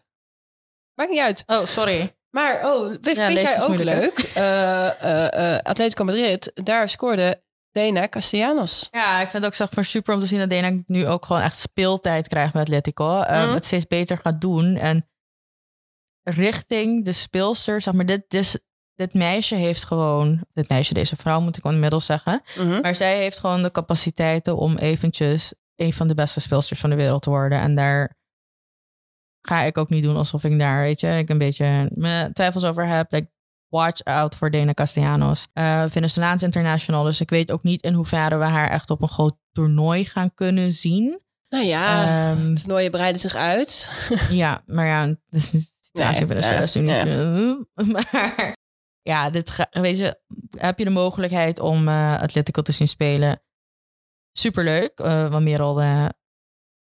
Maakt niet uit. Oh, sorry. Maar, oh, vind, Ja, vind jij is ook moeilijk, leuk? Eh, eh, Atletico Madrid, daar scoorde Dena Castellanos. Ja, ik vind het ook zeg maar super om te zien dat Dena nu ook gewoon echt speeltijd krijgt met Atletico. Mhm. Het steeds beter gaat doen. En richting de speelster, zeg maar, dit, dit, dit meisje heeft gewoon, dit meisje, deze vrouw moet ik inmiddels zeggen. Mhm. Maar zij heeft gewoon de capaciteiten om eventjes een van de beste speelsters van de wereld te worden. En daar ga ik ook niet doen alsof ik daar, weet je, ik een beetje mijn twijfels over heb. Like, watch out voor Dena Castellanos. Eh Venezolaans international. Dus ik weet ook niet in hoeverre we haar echt op een groot toernooi gaan kunnen zien. Nou ja, Ehm, toernooien breiden zich uit. ja, maar ja, de situatie Nee, bij de niet. eh, Maar ja, dit ga, weet je, heb je de mogelijkheid om eh Atletico te zien spelen? Superleuk, eh want Merel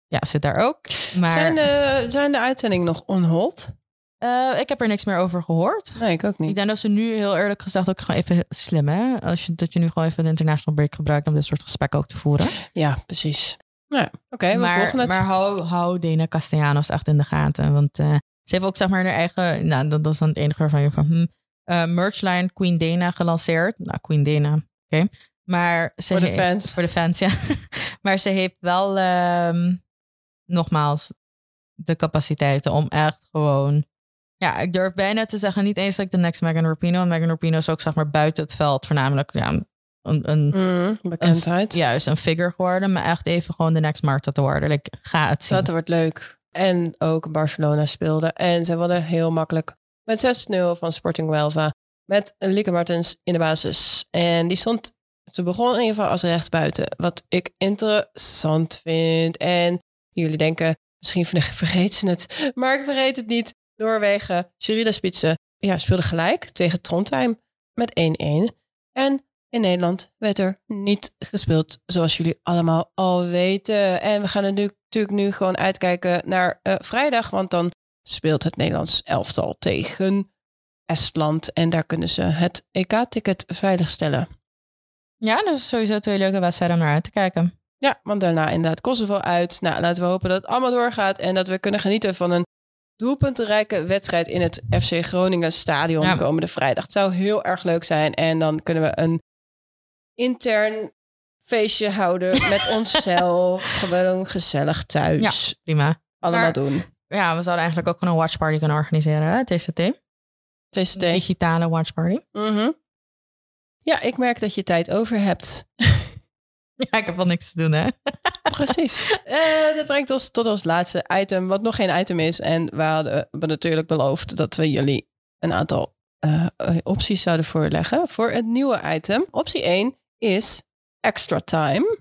ja, zit daar ook. Maar Zijn, de, zijn de uitzendingen nog onhold? eh, ik heb er niks meer over gehoord. Nee, ik ook niet. Ik denk dat ze nu heel eerlijk gezegd ook gewoon even slim, hè? Als je, dat je nu gewoon even de international break gebruikt om dit soort gesprekken ook te voeren. Ja, precies. Nou, oké, we maar het. maar hou, hou Dena Castellanos echt in de gaten. Want ze heeft ook zeg maar haar eigen... Nou, dat, dat is dan het enige waarvan je van... Hm, eh, merchline Queen Dana gelanceerd. Nou, Queen Dana, oké. Maar ze Voor de fans. Voor de fans, ja. maar ze heeft wel, ehm, nogmaals, de capaciteiten om echt gewoon... Ja, ik durf bijna te zeggen, niet eens dat ik de next Megan Rapino. Want Megan Rapino is ook zeg maar buiten het veld voornamelijk ja, een, een Mm, bekendheid. juist een figure geworden, maar echt even gewoon de next Marta te worden. Like, ga het zien. Dat wordt leuk. En ook Barcelona speelde. En ze wonnen heel makkelijk met 6-0 van Sporting Huelva. Met Lieke Martens in de basis. En die stond, ze begon in ieder geval als rechtsbuiten. Wat ik interessant vind. En jullie denken, misschien vergeet ze het. Maar ik vergeet het niet. Noorwegen, Sherida Spitsen, ja, speelde gelijk tegen Trondheim met 1-1. En in Nederland werd er niet gespeeld, zoals jullie allemaal al weten. En we gaan er nu, natuurlijk nu gewoon uitkijken naar eh, vrijdag, want dan speelt het Nederlands elftal tegen Estland. En daar kunnen ze het EK-ticket veiligstellen. Ja, dus sowieso twee leuke wedstrijden om naar uit te kijken. Ja, want daarna inderdaad Kosovo uit. Nou, laten we hopen dat het allemaal doorgaat en dat we kunnen genieten van een doelpuntenrijke wedstrijd in het FC Groningen stadion Ja. komende vrijdag. Het zou heel erg leuk zijn en dan kunnen we een intern feestje houden met onszelf. Gewoon gezellig thuis. Prima. Allemaal Maar- doen. Ja, we zouden eigenlijk ook een watchparty kunnen organiseren, hè, TCT. TCT. Digitale watchparty. Mhm. Ja, ik merk dat je tijd over hebt. Ja, ik heb wel niks te doen, hè. Precies. Eh, dat brengt ons tot ons laatste item, wat nog geen item is. En we hadden we natuurlijk beloofd dat we jullie een aantal eh, eh, opties zouden voorleggen voor het nieuwe item. Optie 1 is extra time.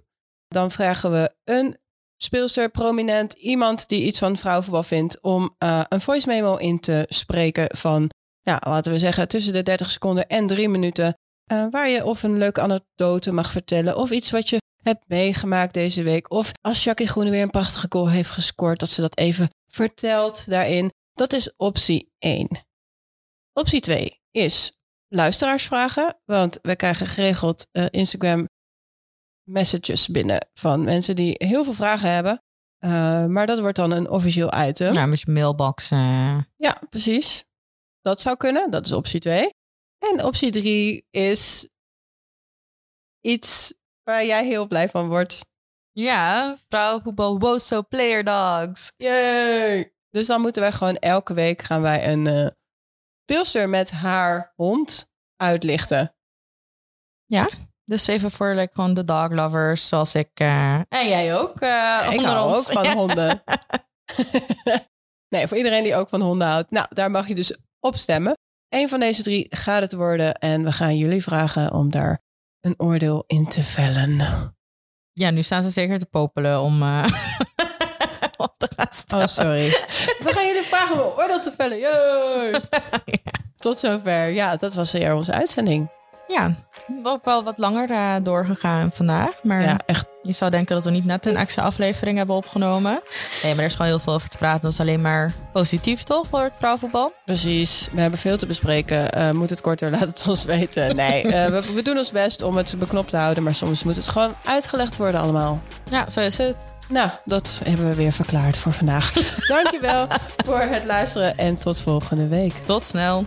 Dan vragen we een speelster, prominent, iemand die iets van vrouwenvoetbal vindt, om eh, een voice memo in te spreken van, ja, laten we zeggen, tussen de 30 seconden en 3 minuten. eh, waar je of een leuke anekdote mag vertellen of iets wat je hebt meegemaakt deze week. Of als Jackie Groene weer een prachtige goal heeft gescoord, dat ze dat even vertelt daarin. Dat is optie 1. Optie 2 is luisteraarsvragen. Want we krijgen geregeld uh, Instagram messages binnen van mensen die heel veel vragen hebben. Uh, maar dat wordt dan een officieel item. Ja, met je mailbox. Uh... Ja, precies. Dat zou kunnen. Dat is optie 2. En optie 3 is iets waar jij heel blij van wordt. Ja, vrouwenvoetbal Wozo Player Dogs. Yay! Dus dan moeten wij gewoon elke week gaan wij een uh, pilster met haar hond uitlichten. Ja, dus even voor like, gewoon de dog lovers zoals ik. Uh, en jij ook. Uh, ik hou ook van honden. nee, voor iedereen die ook van honden houdt. Nou, daar mag je dus op stemmen. Eén van deze drie gaat het worden. En we gaan jullie vragen om daar een oordeel in te vellen. Ja, nu staan ze zeker te popelen om, uh, om te gaan staan. Oh, sorry. We gaan jullie vragen om een oordeel te vellen. ja. Tot zover. Ja, dat was weer onze uitzending. Ja, ook wel wat langer uh, doorgegaan vandaag. Maar ja, echt. je zou denken dat we niet net een extra aflevering hebben opgenomen. Nee, maar er is gewoon heel veel over te praten. Dat is alleen maar positief, toch, voor het vrouwenvoetbal? Precies. We hebben veel te bespreken. Uh, moet het korter, laat het ons weten. Nee, uh, we, we, doen ons best om het beknopt te houden. Maar soms moet het gewoon uitgelegd worden allemaal. Ja, zo is het. Nou, dat hebben we weer verklaard voor vandaag. Dankjewel voor het luisteren en tot volgende week. Tot snel.